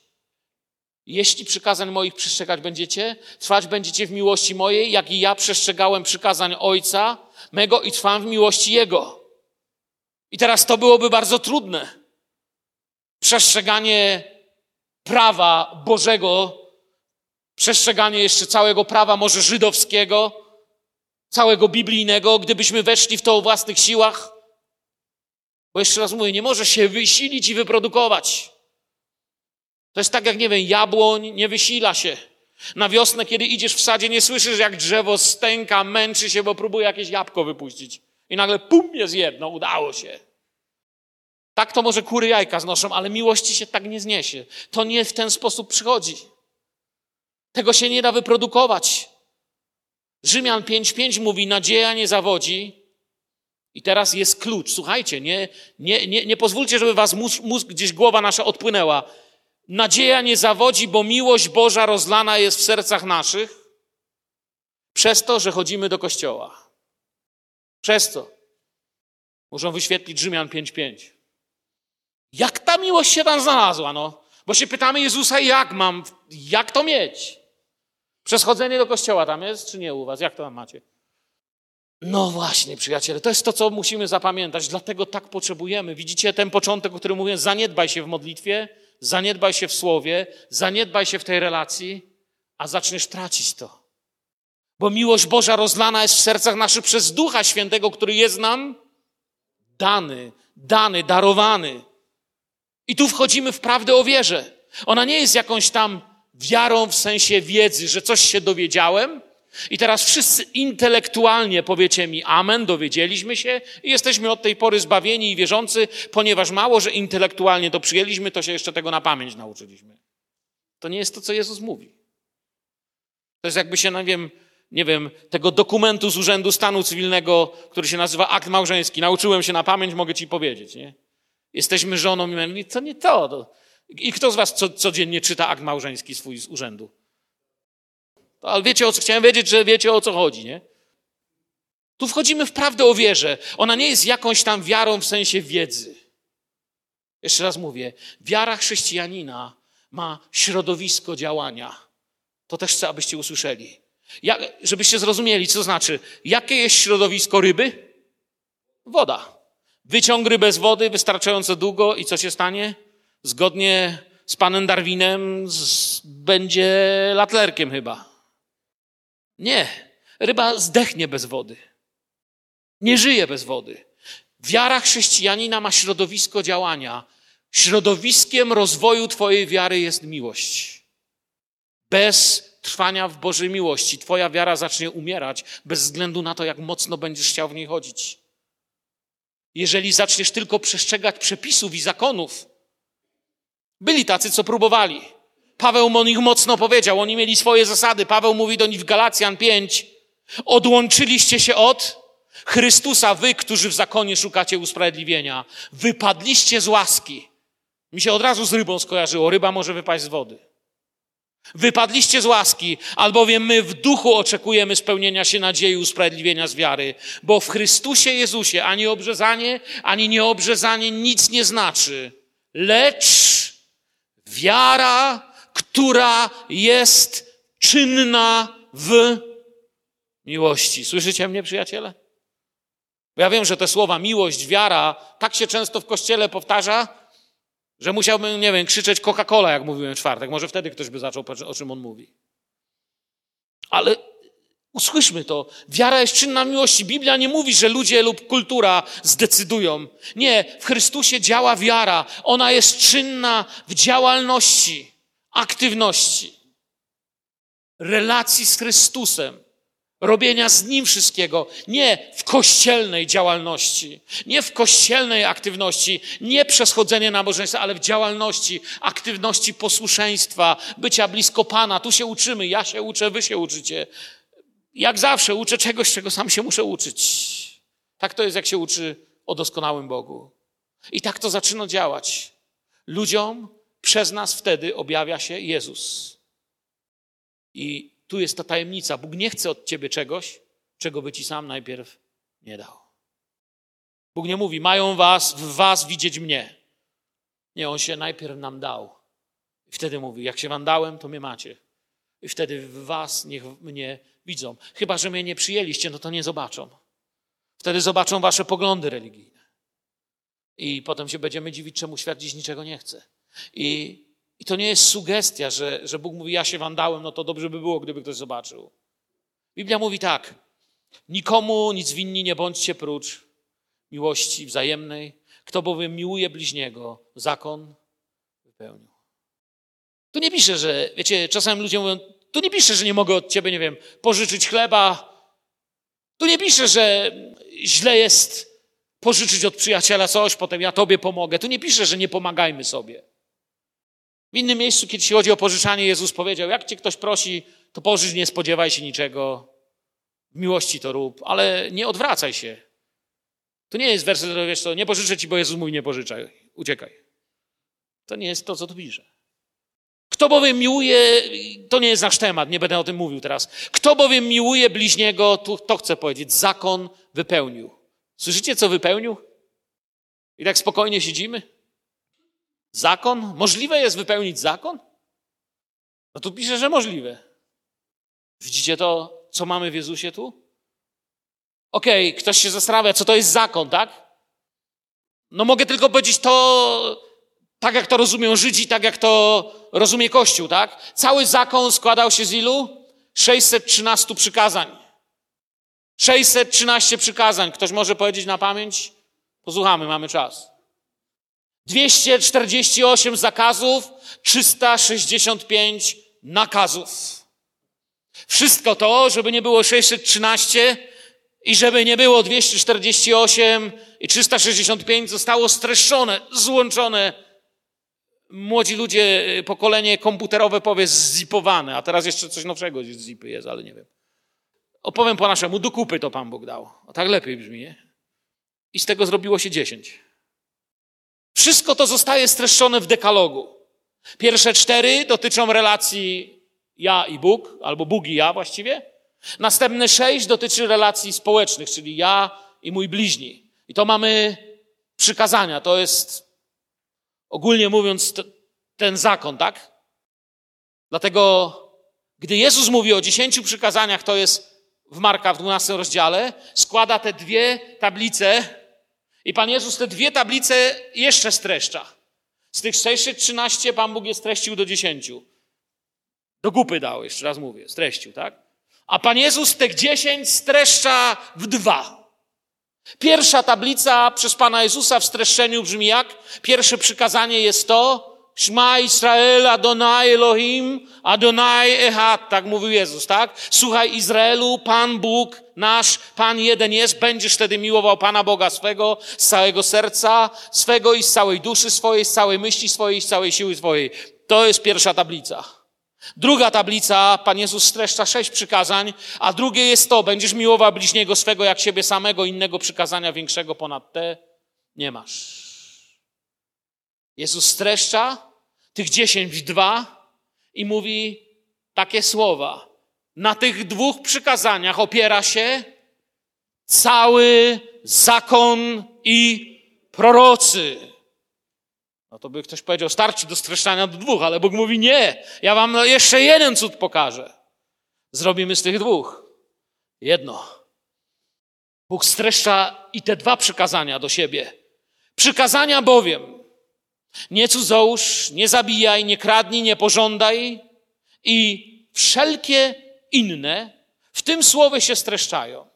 Jeśli przykazań moich przestrzegać będziecie, trwać będziecie w miłości mojej, jak i ja przestrzegałem przykazań Ojca mego i trwam w miłości Jego. I teraz to byłoby bardzo trudne. Przestrzeganie prawa Bożego, przestrzeganie jeszcze całego prawa może żydowskiego, całego biblijnego, gdybyśmy weszli w to o własnych siłach. Bo jeszcze raz mówię, nie może się wysilić i wyprodukować. To jest tak jak, nie wiem, jabłoń nie wysila się. Na wiosnę, kiedy idziesz w sadzie, nie słyszysz, jak drzewo stęka, męczy się, bo próbuje jakieś jabłko wypuścić. I nagle pum, jest jedno, udało się. Tak to może kury jajka znoszą, ale miłości się tak nie zniesie. To nie w ten sposób przychodzi. Tego się nie da wyprodukować. Rzymian 5:5 mówi: Nadzieja nie zawodzi. I teraz jest klucz. Słuchajcie, nie, nie, nie, nie pozwólcie, żeby was mózg, mózg, gdzieś głowa nasza odpłynęła. Nadzieja nie zawodzi, bo miłość Boża rozlana jest w sercach naszych przez to, że chodzimy do kościoła. Przez co? Muszą wyświetlić Rzymian 5:5. Jak ta miłość się tam znalazła, no? Bo się pytamy Jezusa, jak mam, jak to mieć? Przez chodzenie do kościoła tam jest, czy nie u was? Jak to tam macie? No właśnie, przyjaciele, to jest to, co musimy zapamiętać, dlatego tak potrzebujemy. Widzicie ten początek, o którym mówię, zaniedbaj się w modlitwie, zaniedbaj się w słowie, zaniedbaj się w tej relacji, a zaczniesz tracić to. Bo miłość Boża rozlana jest w sercach naszych przez Ducha Świętego, który jest nam dany, dany, darowany. I tu wchodzimy w prawdę o wierze. Ona nie jest jakąś tam wiarą w sensie wiedzy, że coś się dowiedziałem i teraz wszyscy intelektualnie powiecie mi amen, dowiedzieliśmy się i jesteśmy od tej pory zbawieni i wierzący, ponieważ mało, że intelektualnie to przyjęliśmy, to się jeszcze tego na pamięć nauczyliśmy. To nie jest to, co Jezus mówi. To jest jakby się, nie wiem, nie wiem, tego dokumentu z Urzędu Stanu Cywilnego, który się nazywa akt małżeński. Nauczyłem się na pamięć, mogę ci powiedzieć, nie? Jesteśmy żoną i mężem. To nie to. I kto z was co, codziennie czyta akt małżeński swój z urzędu? To, ale wiecie, o co chciałem wiedzieć, że wiecie o co chodzi, nie? Tu wchodzimy w prawdę o wierze. Ona nie jest jakąś tam wiarą w sensie wiedzy. Jeszcze raz mówię, wiara chrześcijanina ma środowisko działania. To też chcę, abyście usłyszeli. Jak, żebyście zrozumieli, co znaczy, jakie jest środowisko ryby? Woda. Wyciąg rybę z wody wystarczająco długo i co się stanie? Zgodnie z panem Darwinem z, będzie latlerkiem chyba. Nie. Ryba zdechnie bez wody. Nie żyje bez wody. Wiara chrześcijanina ma środowisko działania. Środowiskiem rozwoju Twojej wiary jest miłość. Bez trwania w Bożej miłości Twoja wiara zacznie umierać bez względu na to, jak mocno będziesz chciał w niej chodzić. Jeżeli zaczniesz tylko przestrzegać przepisów i zakonów, byli tacy, co próbowali. Paweł o nich mocno powiedział, oni mieli swoje zasady. Paweł mówi do nich w Galacjan 5. Odłączyliście się od Chrystusa, wy, którzy w zakonie szukacie usprawiedliwienia. Wypadliście z łaski. Mi się od razu z rybą skojarzyło. Ryba może wypaść z wody. Wypadliście z łaski, albowiem my w duchu oczekujemy spełnienia się nadziei usprawiedliwienia z wiary, bo w Chrystusie Jezusie ani obrzezanie, ani nieobrzezanie nic nie znaczy, lecz Wiara, która jest czynna w miłości. Słyszycie mnie, przyjaciele? Bo ja wiem, że te słowa miłość, wiara tak się często w kościele powtarza, że musiałbym, nie wiem, krzyczeć Coca-Cola, jak mówiłem w czwartek. Może wtedy ktoś by zaczął, o czym on mówi. Ale usłyszmy to. Wiara jest czynna miłości. Biblia nie mówi, że ludzie lub kultura zdecydują. Nie, w Chrystusie działa wiara. Ona jest czynna w działalności, aktywności, relacji z Chrystusem, robienia z Nim wszystkiego. Nie w kościelnej działalności, nie w kościelnej aktywności, nie przez chodzenie nabożeństwa, ale w działalności, aktywności posłuszeństwa, bycia blisko Pana. Tu się uczymy, ja się uczę, wy się uczycie jak zawsze uczę czegoś, czego sam się muszę uczyć. Tak to jest, jak się uczy o doskonałym Bogu. I tak to zaczyna działać. Ludziom przez nas wtedy objawia się Jezus. I tu jest ta tajemnica. Bóg nie chce od ciebie czegoś, czego by ci sam najpierw nie dał. Bóg nie mówi, mają was, w was widzieć mnie. Nie, On się najpierw nam dał. I wtedy mówi, jak się wam dałem, to mnie macie. I wtedy w was niech mnie widzą. Chyba, że mnie nie przyjęliście, no to nie zobaczą. Wtedy zobaczą wasze poglądy religijne. I potem się będziemy dziwić, czemu świat dziś niczego nie chce. I, i to nie jest sugestia, że, że Bóg mówi, ja się wam dałem, no to dobrze by było, gdyby ktoś zobaczył. Biblia mówi tak, nikomu nic winni nie bądźcie prócz miłości wzajemnej. Kto bowiem miłuje bliźniego, zakon wypełnił. Tu nie pisze, że, wiecie, czasami ludzie mówią, tu nie pisze, że nie mogę od ciebie, nie wiem, pożyczyć chleba. Tu nie pisze, że źle jest pożyczyć od przyjaciela coś, potem ja tobie pomogę. Tu nie pisze, że nie pomagajmy sobie. W innym miejscu, kiedy się chodzi o pożyczanie, Jezus powiedział, jak cię ktoś prosi, to pożycz, nie spodziewaj się niczego. W miłości to rób, ale nie odwracaj się. To nie jest werset, wiesz co, nie pożyczę ci, bo Jezus mówi, nie pożyczaj, uciekaj. To nie jest to, co tu pisze. Kto bowiem miłuje, to nie jest nasz temat, nie będę o tym mówił teraz. Kto bowiem miłuje bliźniego, to, to chcę powiedzieć, zakon wypełnił. Słyszycie, co wypełnił? I tak spokojnie siedzimy? Zakon? Możliwe jest wypełnić zakon? No tu pisze, że możliwe. Widzicie to, co mamy w Jezusie tu? Okej, okay, ktoś się zastanawia, co to jest zakon, tak? No mogę tylko powiedzieć to, tak jak to rozumią Żydzi, tak jak to rozumie Kościół, tak? Cały zakon składał się z ilu? 613 przykazań. 613 przykazań. Ktoś może powiedzieć na pamięć? Posłuchamy, mamy czas. 248 zakazów, 365 nakazów. Wszystko to, żeby nie było 613 i żeby nie było 248 i 365, zostało streszczone, złączone. Młodzi ludzie, pokolenie komputerowe powie zzipowane, a teraz jeszcze coś nowszego z zipy jest, ale nie wiem. Opowiem po naszemu, do kupy to Pan Bóg dał. A tak lepiej brzmi, nie? I z tego zrobiło się dziesięć. Wszystko to zostaje streszczone w dekalogu. Pierwsze cztery dotyczą relacji ja i Bóg, albo Bóg i ja właściwie. Następne sześć dotyczy relacji społecznych, czyli ja i mój bliźni. I to mamy przykazania. To jest, ogólnie mówiąc, ten zakon, tak? Dlatego, gdy Jezus mówi o dziesięciu przykazaniach, to jest w Marka w 12 rozdziale, składa te dwie tablice i Pan Jezus te dwie tablice jeszcze streszcza. Z tych 613 Pan Bóg je streścił do 10. Do gupy dał, jeszcze raz mówię, streścił, tak? A Pan Jezus tych 10 streszcza w dwa. Pierwsza tablica przez Pana Jezusa w streszczeniu brzmi jak? Pierwsze przykazanie jest to, Shma Israel, Adonai Elohim, Adonai Ehad, tak mówił Jezus, tak? Słuchaj Izraelu, Pan Bóg nasz, Pan jeden jest, będziesz wtedy miłował Pana Boga swego z całego serca, swego i z całej duszy swojej, z całej myśli swojej, z całej siły swojej. To jest pierwsza tablica. Druga tablica, Pan Jezus streszcza sześć przykazań, a drugie jest to, będziesz miłował bliźniego swego jak siebie samego, innego przykazania większego ponad te nie masz. Jezus streszcza tych dziesięć w dwa i mówi takie słowa. Na tych dwóch przykazaniach opiera się cały zakon i prorocy. No to by ktoś powiedział, starczy do streszczania do dwóch, ale Bóg mówi nie. Ja wam jeszcze jeden cud pokażę. Zrobimy z tych dwóch jedno. Bóg streszcza i te dwa przykazania do siebie. Przykazania bowiem nie cudzołóż, nie zabijaj, nie kradnij, nie pożądaj i wszelkie inne w tym słowie się streszczają.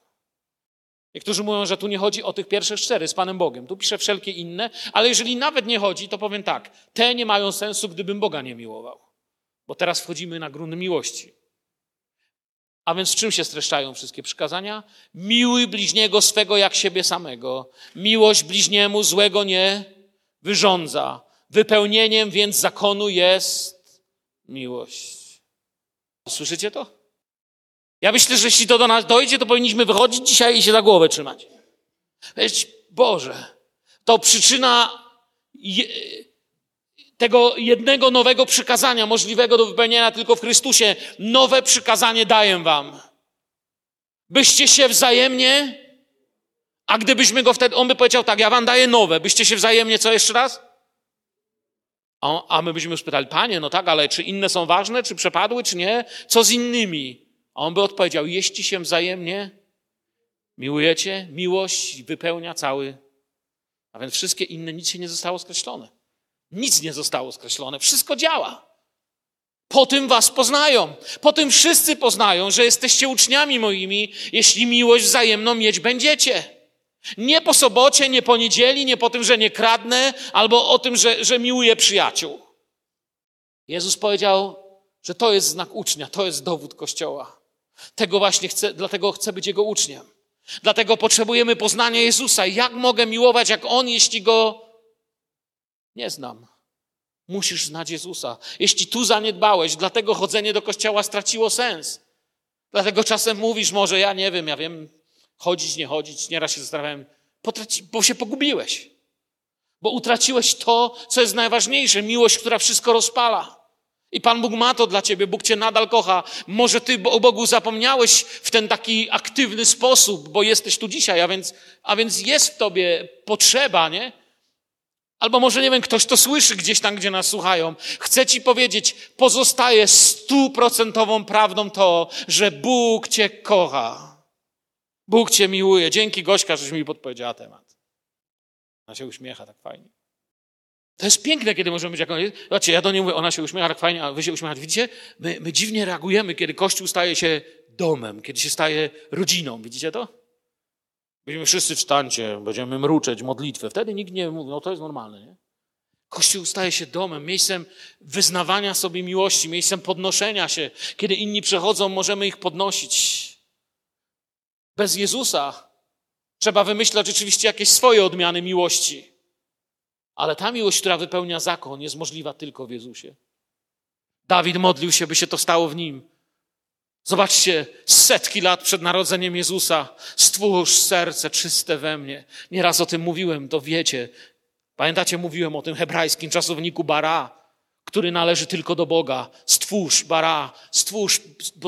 Niektórzy mówią, że tu nie chodzi o tych pierwszych cztery z Panem Bogiem. Tu pisze wszelkie inne, ale jeżeli nawet nie chodzi, to powiem tak. Te nie mają sensu, gdybym Boga nie miłował. Bo teraz wchodzimy na grunt miłości. A więc w czym się streszczają wszystkie przykazania? Miłuj bliźniego swego jak siebie samego. Miłość bliźniemu złego nie wyrządza. Wypełnieniem więc zakonu jest miłość. Słyszycie to? Ja myślę, że jeśli to do nas dojdzie, to powinniśmy wychodzić dzisiaj i się za głowę trzymać. Powiedzieć, Boże, to przyczyna je, tego jednego nowego przykazania, możliwego do wypełnienia tylko w Chrystusie. Nowe przykazanie daję wam. Byście się wzajemnie A gdybyśmy go wtedy, on by powiedział tak, ja wam daję nowe, byście się wzajemnie co jeszcze raz? A, a my byśmy spytali, panie, no tak, ale czy inne są ważne, czy przepadły, czy nie? Co z innymi? On by odpowiedział, jeśli się wzajemnie miłujecie, miłość wypełnia cały. A więc wszystkie inne, nic się nie zostało skreślone. Nic nie zostało skreślone, wszystko działa. Po tym was poznają. Po tym wszyscy poznają, że jesteście uczniami moimi, jeśli miłość wzajemną mieć będziecie. Nie po sobocie, nie po niedzieli, nie po tym, że nie kradnę, albo o tym, że, że miłuję przyjaciół. Jezus powiedział, że to jest znak ucznia, to jest dowód Kościoła. Tego właśnie chcę, dlatego chcę być Jego uczniem. Dlatego potrzebujemy poznania Jezusa. Jak mogę miłować jak On, jeśli Go nie znam? Musisz znać Jezusa. Jeśli tu zaniedbałeś, dlatego chodzenie do kościoła straciło sens. Dlatego czasem mówisz, może ja nie wiem, ja wiem, chodzić, nie chodzić. Nieraz się zastanawiałem, bo się pogubiłeś. Bo utraciłeś to, co jest najważniejsze miłość, która wszystko rozpala. I Pan Bóg ma to dla ciebie, Bóg cię nadal kocha. Może ty o Bogu zapomniałeś w ten taki aktywny sposób, bo jesteś tu dzisiaj, a więc, a więc jest w tobie potrzeba, nie? Albo może, nie wiem, ktoś to słyszy gdzieś tam, gdzie nas słuchają. Chcę ci powiedzieć, pozostaje stuprocentową prawdą to, że Bóg cię kocha. Bóg cię miłuje. Dzięki Gośka, żeś mi podpowiedziała temat. Ona się uśmiecha tak fajnie. To jest piękne, kiedy możemy być jak Zobaczcie, ja do niej mówię, ona się uśmiecha tak fajnie, a wy się uśmiechacie. Widzicie? My, my dziwnie reagujemy, kiedy Kościół staje się domem, kiedy się staje rodziną. Widzicie to? Będziemy wszyscy wstańcie, będziemy mruczeć modlitwę. Wtedy nikt nie mówi, no to jest normalne, nie? Kościół staje się domem, miejscem wyznawania sobie miłości, miejscem podnoszenia się. Kiedy inni przechodzą, możemy ich podnosić. Bez Jezusa trzeba wymyślać rzeczywiście jakieś swoje odmiany miłości. Ale ta miłość, która wypełnia zakon, jest możliwa tylko w Jezusie. Dawid modlił się, by się to stało w nim. Zobaczcie, setki lat przed narodzeniem Jezusa, stwórz serce czyste we mnie. Nieraz o tym mówiłem, to wiecie. Pamiętacie, mówiłem o tym hebrajskim czasowniku bara, który należy tylko do Boga. Stwórz bara, stwórz,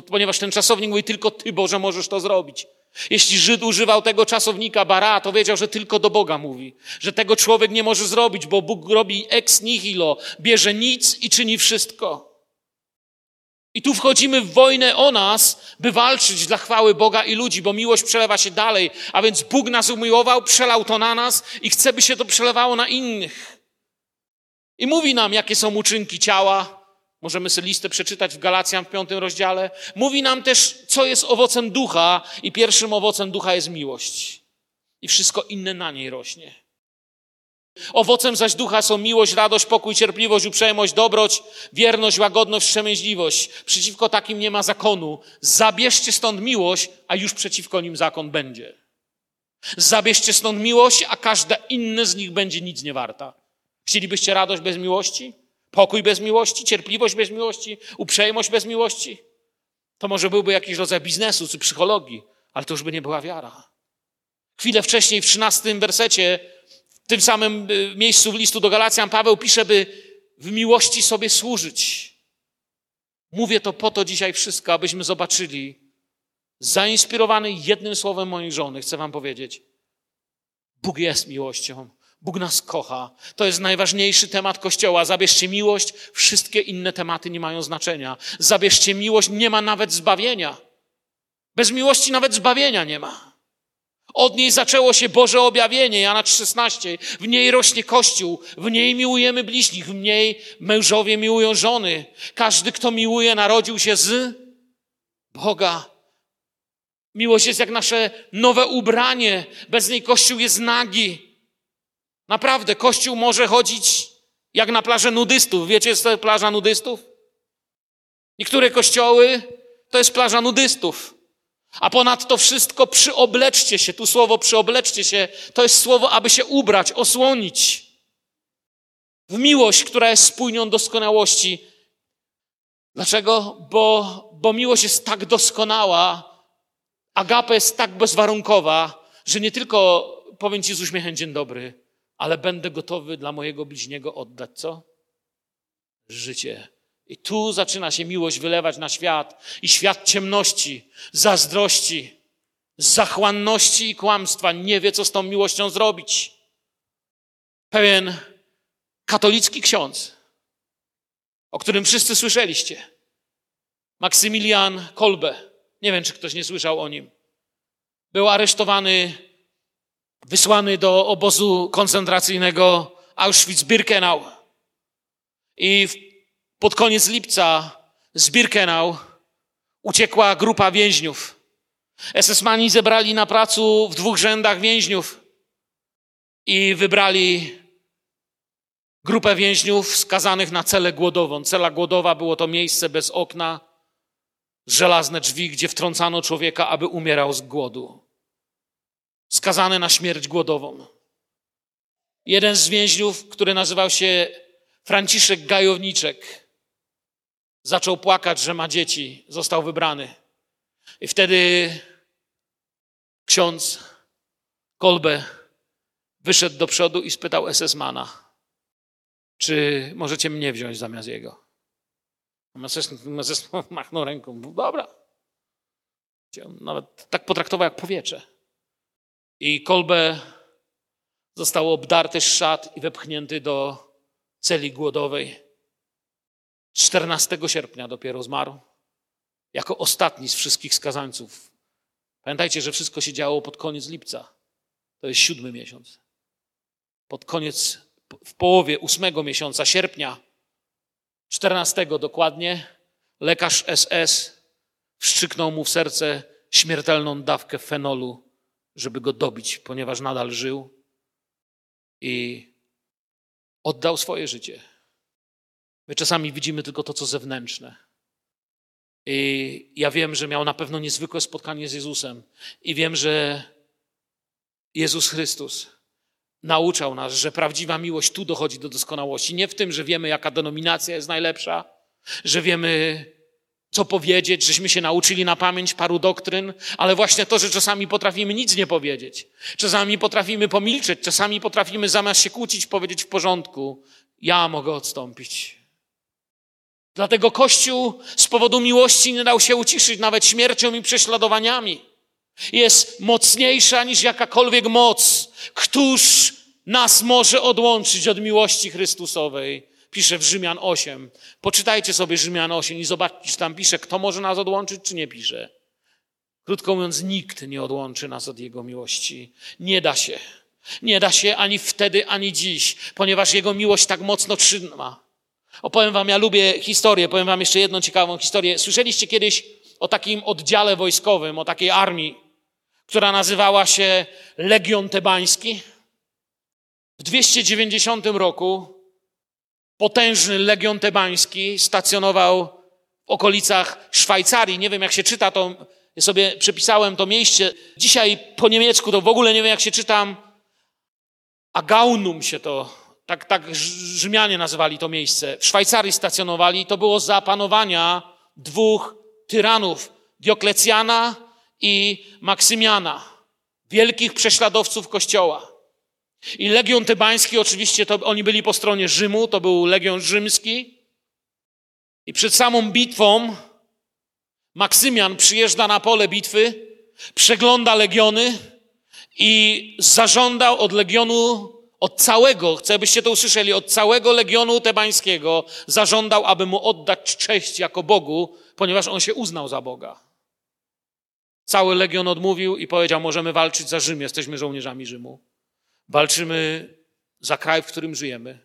ponieważ ten czasownik mówi tylko Ty, Boże, możesz to zrobić. Jeśli Żyd używał tego czasownika bara, to wiedział, że tylko do Boga mówi, że tego człowiek nie może zrobić, bo Bóg robi ex nihilo, bierze nic i czyni wszystko. I tu wchodzimy w wojnę o nas, by walczyć dla chwały Boga i ludzi, bo miłość przelewa się dalej. A więc Bóg nas umiłował, przelał to na nas i chce, by się to przelewało na innych. I mówi nam, jakie są uczynki ciała. Możemy sobie listę przeczytać w Galacjan w piątym rozdziale. Mówi nam też, co jest owocem ducha, i pierwszym owocem ducha jest miłość. I wszystko inne na niej rośnie. Owocem zaś ducha są miłość, radość, pokój, cierpliwość, uprzejmość, dobroć, wierność, łagodność, wstrzemięźliwość. Przeciwko takim nie ma zakonu. Zabierzcie stąd miłość, a już przeciwko nim zakon będzie. Zabierzcie stąd miłość, a każda inna z nich będzie nic nie warta. Chcielibyście radość bez miłości? Pokój bez miłości? Cierpliwość bez miłości? Uprzejmość bez miłości? To może byłby jakiś rodzaj biznesu czy psychologii, ale to już by nie była wiara. Chwilę wcześniej, w trzynastym wersecie w tym samym y, miejscu w listu do Galacjan Paweł pisze, by w miłości sobie służyć. Mówię to po to dzisiaj wszystko, abyśmy zobaczyli, zainspirowany jednym słowem mojej żony, chcę wam powiedzieć, Bóg jest miłością. Bóg nas kocha. To jest najważniejszy temat Kościoła. Zabierzcie miłość, wszystkie inne tematy nie mają znaczenia. Zabierzcie miłość, nie ma nawet zbawienia. Bez miłości nawet zbawienia nie ma. Od niej zaczęło się Boże objawienie, Jana 16. W niej rośnie Kościół, w niej miłujemy bliźnich, w niej mężowie miłują żony. Każdy, kto miłuje, narodził się z Boga. Miłość jest jak nasze nowe ubranie. Bez niej Kościół jest nagi. Naprawdę, Kościół może chodzić jak na plażę nudystów. Wiecie, jest to plaża nudystów? Niektóre kościoły to jest plaża nudystów. A ponad to wszystko przyobleczcie się. Tu słowo przyobleczcie się to jest słowo, aby się ubrać, osłonić. W miłość, która jest spójnią doskonałości. Dlaczego? Bo, bo miłość jest tak doskonała, agape jest tak bezwarunkowa, że nie tylko powiem Ci z uśmiechem dzień dobry, ale będę gotowy dla mojego bliźniego oddać co? Życie. I tu zaczyna się miłość wylewać na świat i świat ciemności, zazdrości. zachłanności i kłamstwa nie wie, co z tą miłością zrobić. Pewien katolicki ksiądz, o którym wszyscy słyszeliście, Maksymilian Kolbe, nie wiem, czy ktoś nie słyszał o nim, był aresztowany, wysłany do obozu koncentracyjnego Auschwitz-Birkenau. I pod koniec lipca z Birkenau uciekła grupa więźniów. SS-mani zebrali na pracu w dwóch rzędach więźniów i wybrali grupę więźniów skazanych na celę głodową. Cela głodowa było to miejsce bez okna, żelazne drzwi, gdzie wtrącano człowieka, aby umierał z głodu. Skazany na śmierć głodową. Jeden z więźniów, który nazywał się Franciszek Gajowniczek, zaczął płakać, że ma dzieci, został wybrany. I wtedy ksiądz Kolbe wyszedł do przodu i spytał SS-mana, czy możecie mnie wziąć zamiast jego? SS machnął ręką. Dobra. Nawet tak potraktował jak powietrze. I Kolbe został obdarty szat i wepchnięty do celi głodowej. 14 sierpnia dopiero zmarł. Jako ostatni z wszystkich skazańców. Pamiętajcie, że wszystko się działo pod koniec lipca. To jest siódmy miesiąc. Pod koniec, w połowie ósmego miesiąca sierpnia, 14 dokładnie, lekarz SS wszczyknął mu w serce śmiertelną dawkę fenolu, żeby go dobić, ponieważ nadal żył i oddał swoje życie. My czasami widzimy tylko to, co zewnętrzne. I ja wiem, że miał na pewno niezwykłe spotkanie z Jezusem. I wiem, że Jezus Chrystus nauczał nas, że prawdziwa miłość tu dochodzi do doskonałości. Nie w tym, że wiemy, jaka denominacja jest najlepsza, że wiemy, co powiedzieć, żeśmy się nauczyli na pamięć paru doktryn, ale właśnie to, że czasami potrafimy nic nie powiedzieć. Czasami potrafimy pomilczeć, czasami potrafimy zamiast się kłócić, powiedzieć w porządku, ja mogę odstąpić. Dlatego Kościół z powodu miłości nie dał się uciszyć nawet śmiercią i prześladowaniami. Jest mocniejsza niż jakakolwiek moc. Któż nas może odłączyć od miłości Chrystusowej? Pisze w Rzymian 8. Poczytajcie sobie Rzymian 8 i zobaczcie, czy tam pisze, kto może nas odłączyć, czy nie pisze. Krótko mówiąc, nikt nie odłączy nas od Jego miłości. Nie da się. Nie da się ani wtedy, ani dziś, ponieważ Jego miłość tak mocno trzyma. Opowiem wam, ja lubię historię, powiem wam jeszcze jedną ciekawą historię. Słyszeliście kiedyś o takim oddziale wojskowym, o takiej armii, która nazywała się Legion Tebański? W 290 roku potężny Legion Tebański stacjonował w okolicach Szwajcarii. Nie wiem, jak się czyta to, ja sobie przepisałem to miejsce. Dzisiaj po niemiecku to w ogóle nie wiem, jak się czytam. Agaunum się to tak, tak Rzymianie nazywali to miejsce, w Szwajcarii stacjonowali, to było za panowania dwóch tyranów, Dioklecjana i Maksymiana, wielkich prześladowców Kościoła. I Legion Tebański, oczywiście, to oni byli po stronie Rzymu, to był Legion Rzymski. I przed samą bitwą Maksymian przyjeżdża na pole bitwy, przegląda legiony i zażądał od legionu od całego, chcę, byście to usłyszeli, od całego legionu tebańskiego zażądał, aby mu oddać cześć jako Bogu, ponieważ on się uznał za Boga. Cały legion odmówił i powiedział: Możemy walczyć za Rzym, jesteśmy żołnierzami Rzymu. Walczymy za kraj, w którym żyjemy,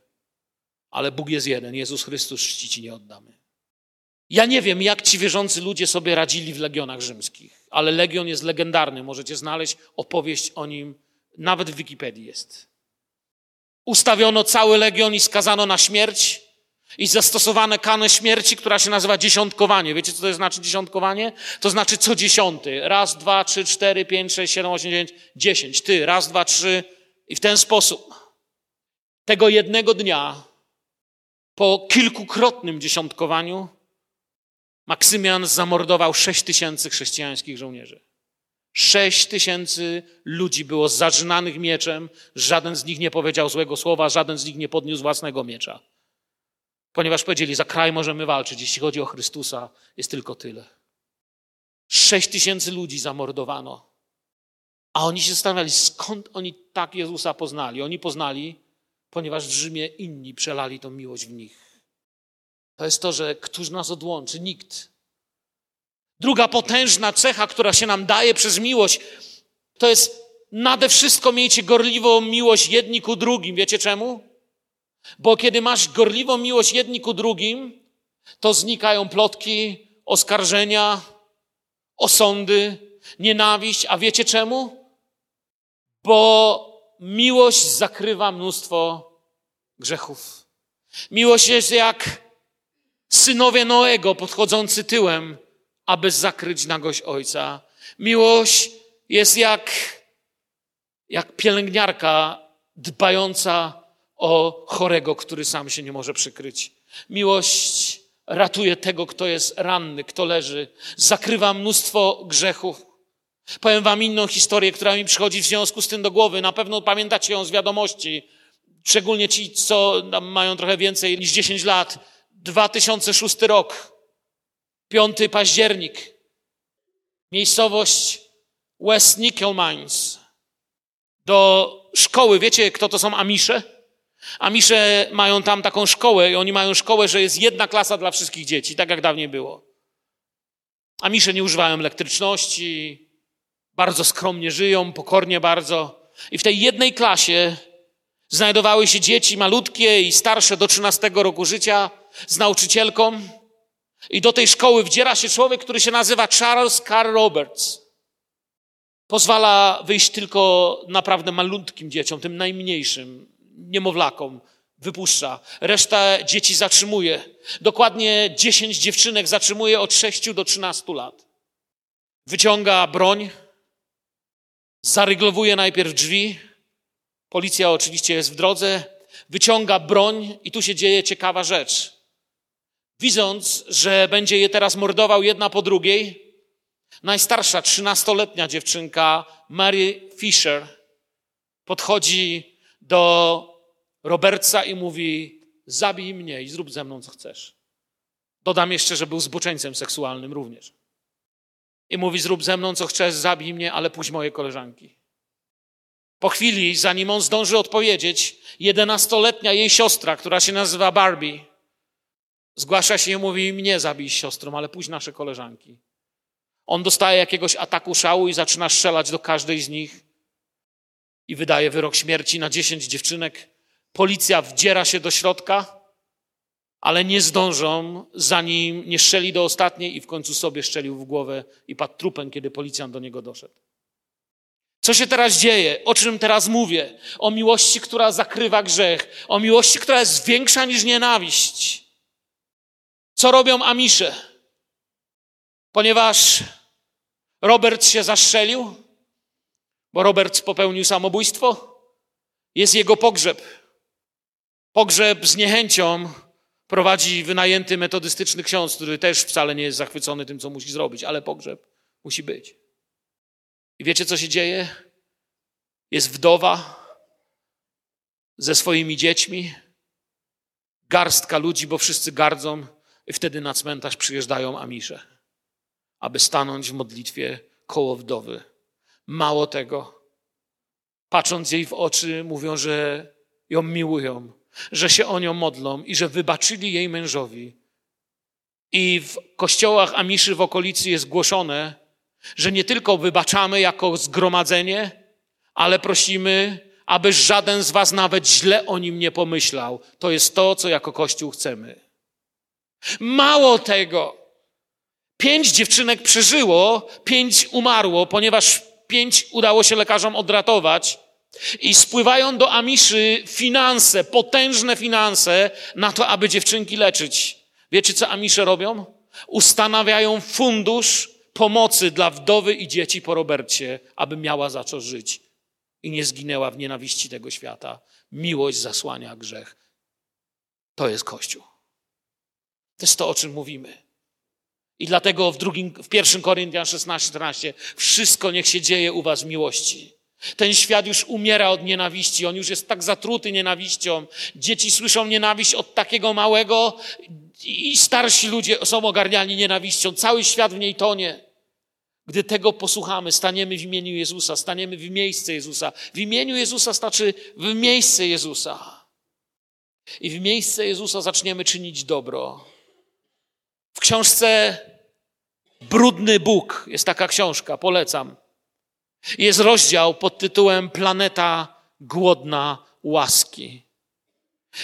ale Bóg jest jeden, Jezus Chrystus czci ci nie oddamy. Ja nie wiem, jak ci wierzący ludzie sobie radzili w legionach rzymskich, ale legion jest legendarny. Możecie znaleźć opowieść o nim, nawet w Wikipedii jest ustawiono cały legion i skazano na śmierć i zastosowano kanę śmierci, która się nazywa dziesiątkowanie. Wiecie, co to znaczy dziesiątkowanie? To znaczy co dziesiąty. Raz, dwa, trzy, cztery, pięć, sześć, siedem, osiem, dziewięć, dziesięć. Ty, raz, dwa, trzy i w ten sposób. Tego jednego dnia, po kilkukrotnym dziesiątkowaniu, Maksymian zamordował sześć tysięcy chrześcijańskich żołnierzy. Sześć tysięcy ludzi było zażynanych mieczem, żaden z nich nie powiedział złego słowa, żaden z nich nie podniósł własnego miecza. Ponieważ powiedzieli, za kraj możemy walczyć, jeśli chodzi o Chrystusa, jest tylko tyle. Sześć tysięcy ludzi zamordowano. A oni się zastanawiali, skąd oni tak Jezusa poznali. Oni poznali, ponieważ w Rzymie inni przelali tą miłość w nich. To jest to, że któż nas odłączy? Nikt. Druga potężna cecha, która się nam daje przez miłość, to jest nade wszystko miejcie gorliwą miłość jedni ku drugim. Wiecie czemu? Bo kiedy masz gorliwą miłość jedni ku drugim, to znikają plotki, oskarżenia, osądy, nienawiść. A wiecie czemu? Bo miłość zakrywa mnóstwo grzechów. Miłość jest jak synowie Noego podchodzący tyłem, aby zakryć nagość ojca. Miłość jest jak, jak pielęgniarka dbająca o chorego, który sam się nie może przykryć. Miłość ratuje tego, kto jest ranny, kto leży, zakrywa mnóstwo grzechów. Powiem wam inną historię, która mi przychodzi w związku z tym do głowy. Na pewno pamiętacie ją z wiadomości. Szczególnie ci, co mają trochę więcej niż 10 lat. 2006 rok, 5 październik. Miejscowość West Nickel Mines. Do szkoły, wiecie kto to są Amisze? Amisze mają tam taką szkołę i oni mają szkołę, że jest jedna klasa dla wszystkich dzieci, tak jak dawniej było. Amisze nie używają elektryczności, bardzo skromnie żyją, pokornie bardzo. I w tej jednej klasie znajdowały się dzieci malutkie i starsze do 13 roku życia z nauczycielką. I do tej szkoły wdziera się człowiek, który się nazywa Charles Carl Roberts. Pozwala wyjść tylko naprawdę malutkim dzieciom, tym najmniejszym, niemowlakom. Wypuszcza. Reszta dzieci zatrzymuje. Dokładnie 10 dziewczynek zatrzymuje od 6 do 13 lat. Wyciąga broń, zaryglowuje najpierw drzwi. Policja oczywiście jest w drodze. Wyciąga broń i tu się dzieje ciekawa rzecz. Widząc, że będzie je teraz mordował jedna po drugiej, najstarsza, trzynastoletnia dziewczynka, Mary Fisher, podchodzi do Robertsa i mówi: Zabij mnie i zrób ze mną, co chcesz. Dodam jeszcze, że był zboczeńcem seksualnym również. I mówi: Zrób ze mną, co chcesz, zabij mnie, ale puść moje koleżanki. Po chwili, zanim on zdąży odpowiedzieć, jedenastoletnia jej siostra, która się nazywa Barbie, zgłasza się i mówi: Mnie zabij siostrą, ale puść nasze koleżanki. On dostaje jakiegoś ataku szału i zaczyna strzelać do każdej z nich i wydaje wyrok śmierci na dziesięć dziewczynek. Policja wdziera się do środka, ale nie zdążą, zanim nie strzeli do ostatniej i w końcu sobie strzelił w głowę i padł trupem, kiedy policjant do niego doszedł. Co się teraz dzieje? O czym teraz mówię? O miłości, która zakrywa grzech, o miłości, która jest większa niż nienawiść. Co robią Amisze? Ponieważ Robert się zastrzelił, bo Robert popełnił samobójstwo, jest jego pogrzeb. Pogrzeb z niechęcią prowadzi wynajęty metodystyczny ksiądz, który też wcale nie jest zachwycony tym, co musi zrobić, ale pogrzeb musi być. I wiecie, co się dzieje? Jest wdowa ze swoimi dziećmi, garstka ludzi, bo wszyscy gardzą, i wtedy na cmentarz przyjeżdżają Amisze, aby stanąć w modlitwie koło wdowy. Mało tego, patrząc jej w oczy, mówią, że ją miłują, że się o nią modlą i że wybaczyli jej mężowi. I w kościołach Amiszy w okolicy jest głoszone, że nie tylko wybaczamy jako zgromadzenie, ale prosimy, aby żaden z Was nawet źle o nim nie pomyślał. To jest to, co jako Kościół chcemy. Mało tego, pięć dziewczynek przeżyło, pięć umarło, ponieważ pięć udało się lekarzom odratować. I spływają do Amiszy finanse, potężne finanse na to, aby dziewczynki leczyć. Wiecie, co Amisze robią? Ustanawiają fundusz pomocy dla wdowy i dzieci po Robercie, aby miała za co żyć i nie zginęła w nienawiści tego świata. Miłość zasłania grzech. To jest Kościół. To jest to, o czym mówimy. I dlatego w, drugim, w pierwszym Koryntian 16, 14 wszystko niech się dzieje u was w miłości. Ten świat już umiera od nienawiści, on już jest tak zatruty nienawiścią. Dzieci słyszą nienawiść od takiego małego i starsi ludzie są ogarniani nienawiścią. Cały świat w niej tonie. Gdy tego posłuchamy, staniemy w imieniu Jezusa, staniemy w miejsce Jezusa. W imieniu Jezusa znaczy w miejsce Jezusa. I w miejsce Jezusa zaczniemy czynić dobro. W książce Brudny Bóg jest taka książka, polecam. Jest rozdział pod tytułem Planeta głodna łaski.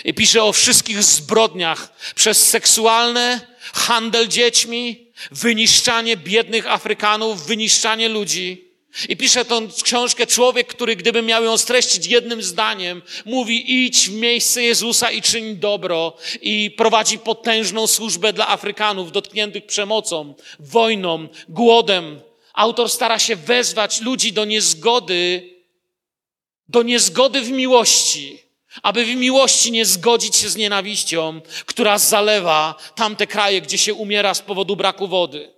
I pisze o wszystkich zbrodniach przez seksualne, handel dziećmi, wyniszczanie biednych Afrykanów, wyniszczanie ludzi. I pisze tą książkę człowiek, który gdyby miał ją streścić jednym zdaniem, mówi idź w miejsce Jezusa i czyń dobro i prowadzi potężną służbę dla Afrykanów dotkniętych przemocą, wojną, głodem. Autor stara się wezwać ludzi do niezgody, do niezgody w miłości aby w miłości nie zgodzić się z nienawiścią, która zalewa tamte kraje, gdzie się umiera z powodu braku wody.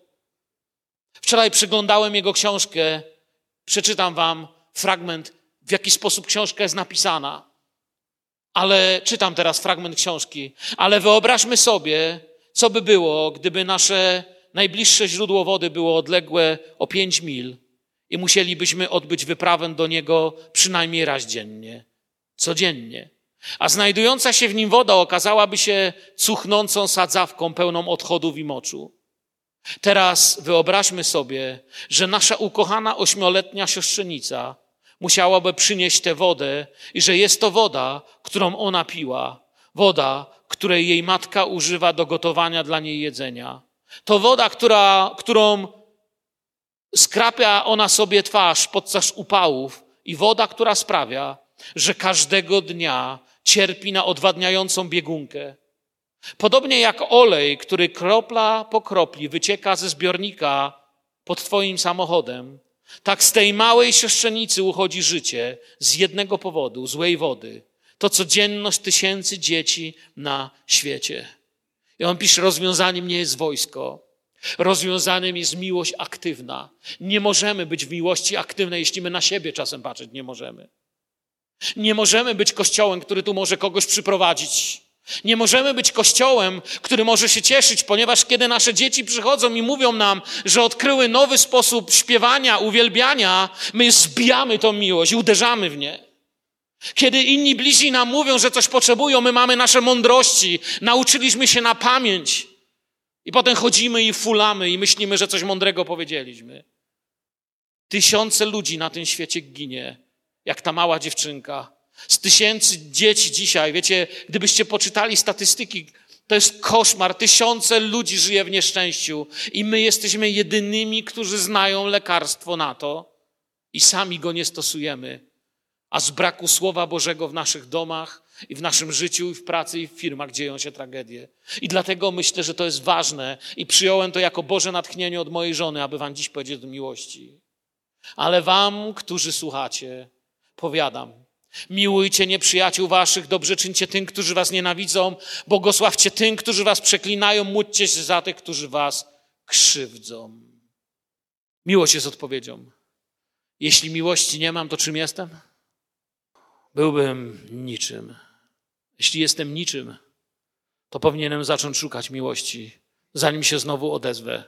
Wczoraj przeglądałem jego książkę, przeczytam wam fragment, w jaki sposób książka jest napisana. Ale czytam teraz fragment książki. Ale wyobraźmy sobie, co by było, gdyby nasze najbliższe źródło wody było odległe o pięć mil i musielibyśmy odbyć wyprawę do niego przynajmniej raz dziennie codziennie. A znajdująca się w nim woda okazałaby się cuchnącą sadzawką pełną odchodów i moczu. Teraz wyobraźmy sobie, że nasza ukochana ośmioletnia siostrzenica musiałaby przynieść tę wodę i że jest to woda, którą ona piła. Woda, której jej matka używa do gotowania dla niej jedzenia. To woda, która, którą skrapia ona sobie twarz podczas upałów i woda, która sprawia, że każdego dnia cierpi na odwadniającą biegunkę. Podobnie jak olej, który kropla po kropli wycieka ze zbiornika pod Twoim samochodem, tak z tej małej siostrzenicy uchodzi życie z jednego powodu złej wody. To codzienność tysięcy dzieci na świecie. I on pisze: rozwiązaniem nie jest wojsko. Rozwiązaniem jest miłość aktywna. Nie możemy być w miłości aktywnej, jeśli my na siebie czasem patrzeć nie możemy. Nie możemy być kościołem, który tu może kogoś przyprowadzić. Nie możemy być kościołem, który może się cieszyć, ponieważ kiedy nasze dzieci przychodzą i mówią nam, że odkryły nowy sposób śpiewania, uwielbiania, my zbijamy tą miłość i uderzamy w nie. Kiedy inni bliźni nam mówią, że coś potrzebują, my mamy nasze mądrości, nauczyliśmy się na pamięć i potem chodzimy i fulamy i myślimy, że coś mądrego powiedzieliśmy. Tysiące ludzi na tym świecie ginie jak ta mała dziewczynka. Z tysięcy dzieci dzisiaj, wiecie, gdybyście poczytali statystyki, to jest koszmar. Tysiące ludzi żyje w nieszczęściu i my jesteśmy jedynymi, którzy znają lekarstwo na to i sami go nie stosujemy. A z braku Słowa Bożego w naszych domach i w naszym życiu, i w pracy, i w firmach dzieją się tragedie. I dlatego myślę, że to jest ważne i przyjąłem to jako Boże natchnienie od mojej żony, aby wam dziś powiedzieć do miłości. Ale wam, którzy słuchacie, powiadam. Miłujcie nieprzyjaciół waszych, dobrze czyńcie tym, którzy was nienawidzą, błogosławcie tym, którzy was przeklinają, módlcie się za tych, którzy was krzywdzą. Miłość jest odpowiedzią. Jeśli miłości nie mam, to czym jestem? Byłbym niczym. Jeśli jestem niczym, to powinienem zacząć szukać miłości, zanim się znowu odezwę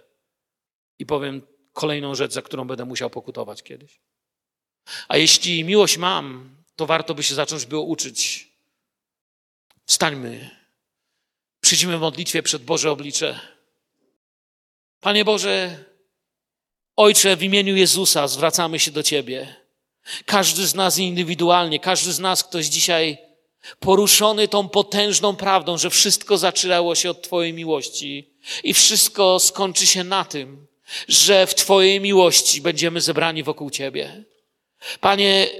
i powiem kolejną rzecz, za którą będę musiał pokutować kiedyś. A jeśli miłość mam, to warto by się zacząć było uczyć. Wstańmy. Przyjdźmy w modlitwie przed Boże oblicze. Panie Boże, Ojcze, w imieniu Jezusa zwracamy się do Ciebie. Każdy z nas indywidualnie, każdy z nas, ktoś dzisiaj poruszony tą potężną prawdą, że wszystko zaczęło się od Twojej miłości i wszystko skończy się na tym, że w Twojej miłości będziemy zebrani wokół Ciebie. Panie,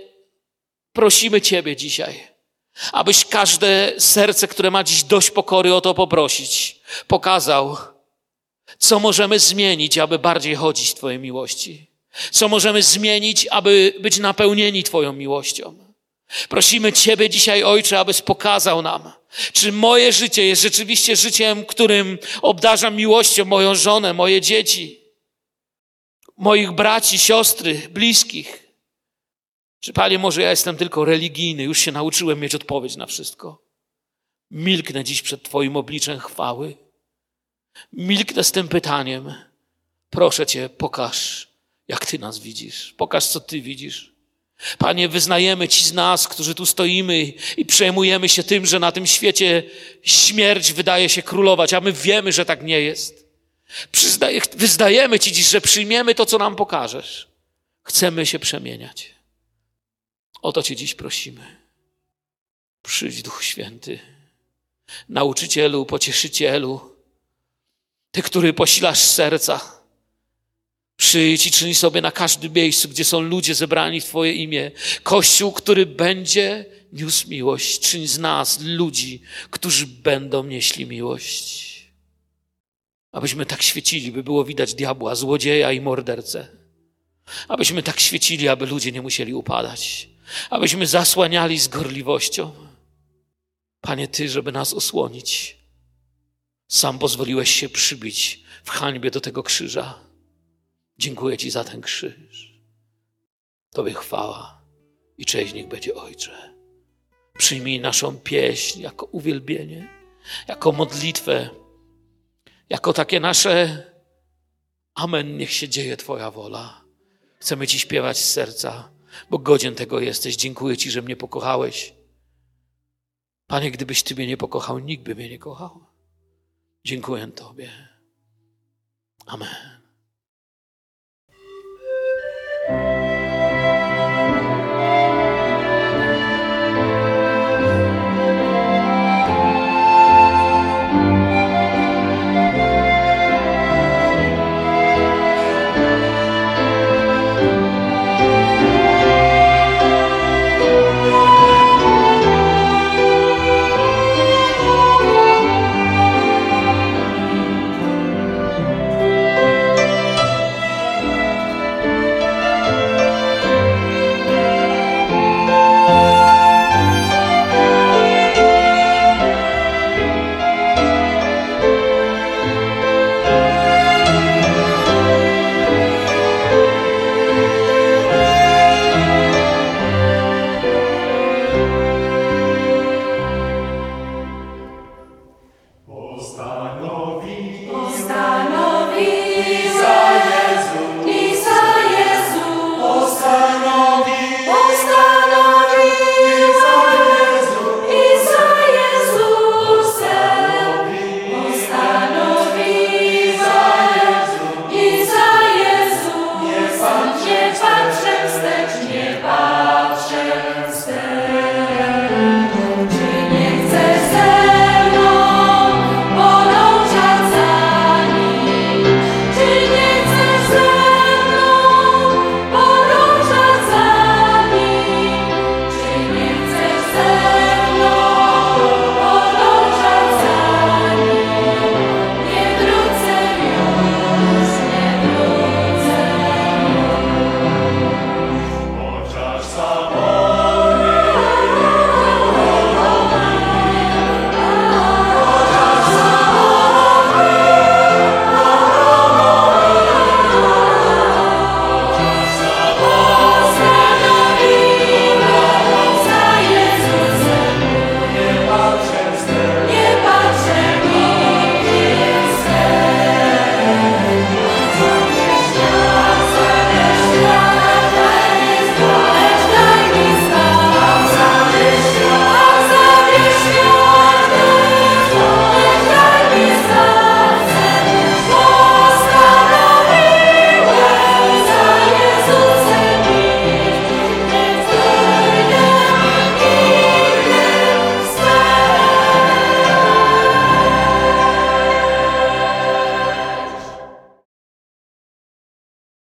prosimy Ciebie dzisiaj, abyś każde serce, które ma dziś dość pokory o to poprosić, pokazał, co możemy zmienić, aby bardziej chodzić w Twojej miłości. Co możemy zmienić, aby być napełnieni Twoją miłością. Prosimy Ciebie dzisiaj, Ojcze, abyś pokazał nam, czy moje życie jest rzeczywiście życiem, którym obdarzam miłością moją żonę, moje dzieci, moich braci, siostry, bliskich. Czy Panie, może ja jestem tylko religijny, już się nauczyłem mieć odpowiedź na wszystko. Milknę dziś przed Twoim obliczem chwały. Milknę z tym pytaniem. Proszę Cię, pokaż, jak Ty nas widzisz. Pokaż, co Ty widzisz. Panie, wyznajemy Ci z nas, którzy tu stoimy i przejmujemy się tym, że na tym świecie śmierć wydaje się królować, a my wiemy, że tak nie jest. Przyznaje, wyznajemy Ci dziś, że przyjmiemy to, co nam pokażesz. Chcemy się przemieniać. O to Cię dziś prosimy. Przyjdź, Duch Święty, nauczycielu, pocieszycielu, Ty, który posilasz serca. Czyń sobie na każdym miejscu, gdzie są ludzie zebrani w Twoje imię. Kościół, który będzie niósł miłość. Czyń z nas ludzi, którzy będą nieśli miłość. Abyśmy tak świecili, by było widać diabła, złodzieja i mordercę. Abyśmy tak świecili, aby ludzie nie musieli upadać. Abyśmy zasłaniali z gorliwością. Panie, Ty, żeby nas osłonić, sam pozwoliłeś się przybić w hańbie do tego krzyża. Dziękuję Ci za ten krzyż. Tobie chwała i cześć niech będzie Ojcze. Przyjmij naszą pieśń jako uwielbienie, jako modlitwę, jako takie nasze Amen, niech się dzieje Twoja wola. Chcemy Ci śpiewać z serca, bo godzien tego jesteś. Dziękuję Ci, że mnie pokochałeś. Panie, gdybyś Ty mnie nie pokochał, nikt by mnie nie kochał. Dziękuję Tobie. Amen.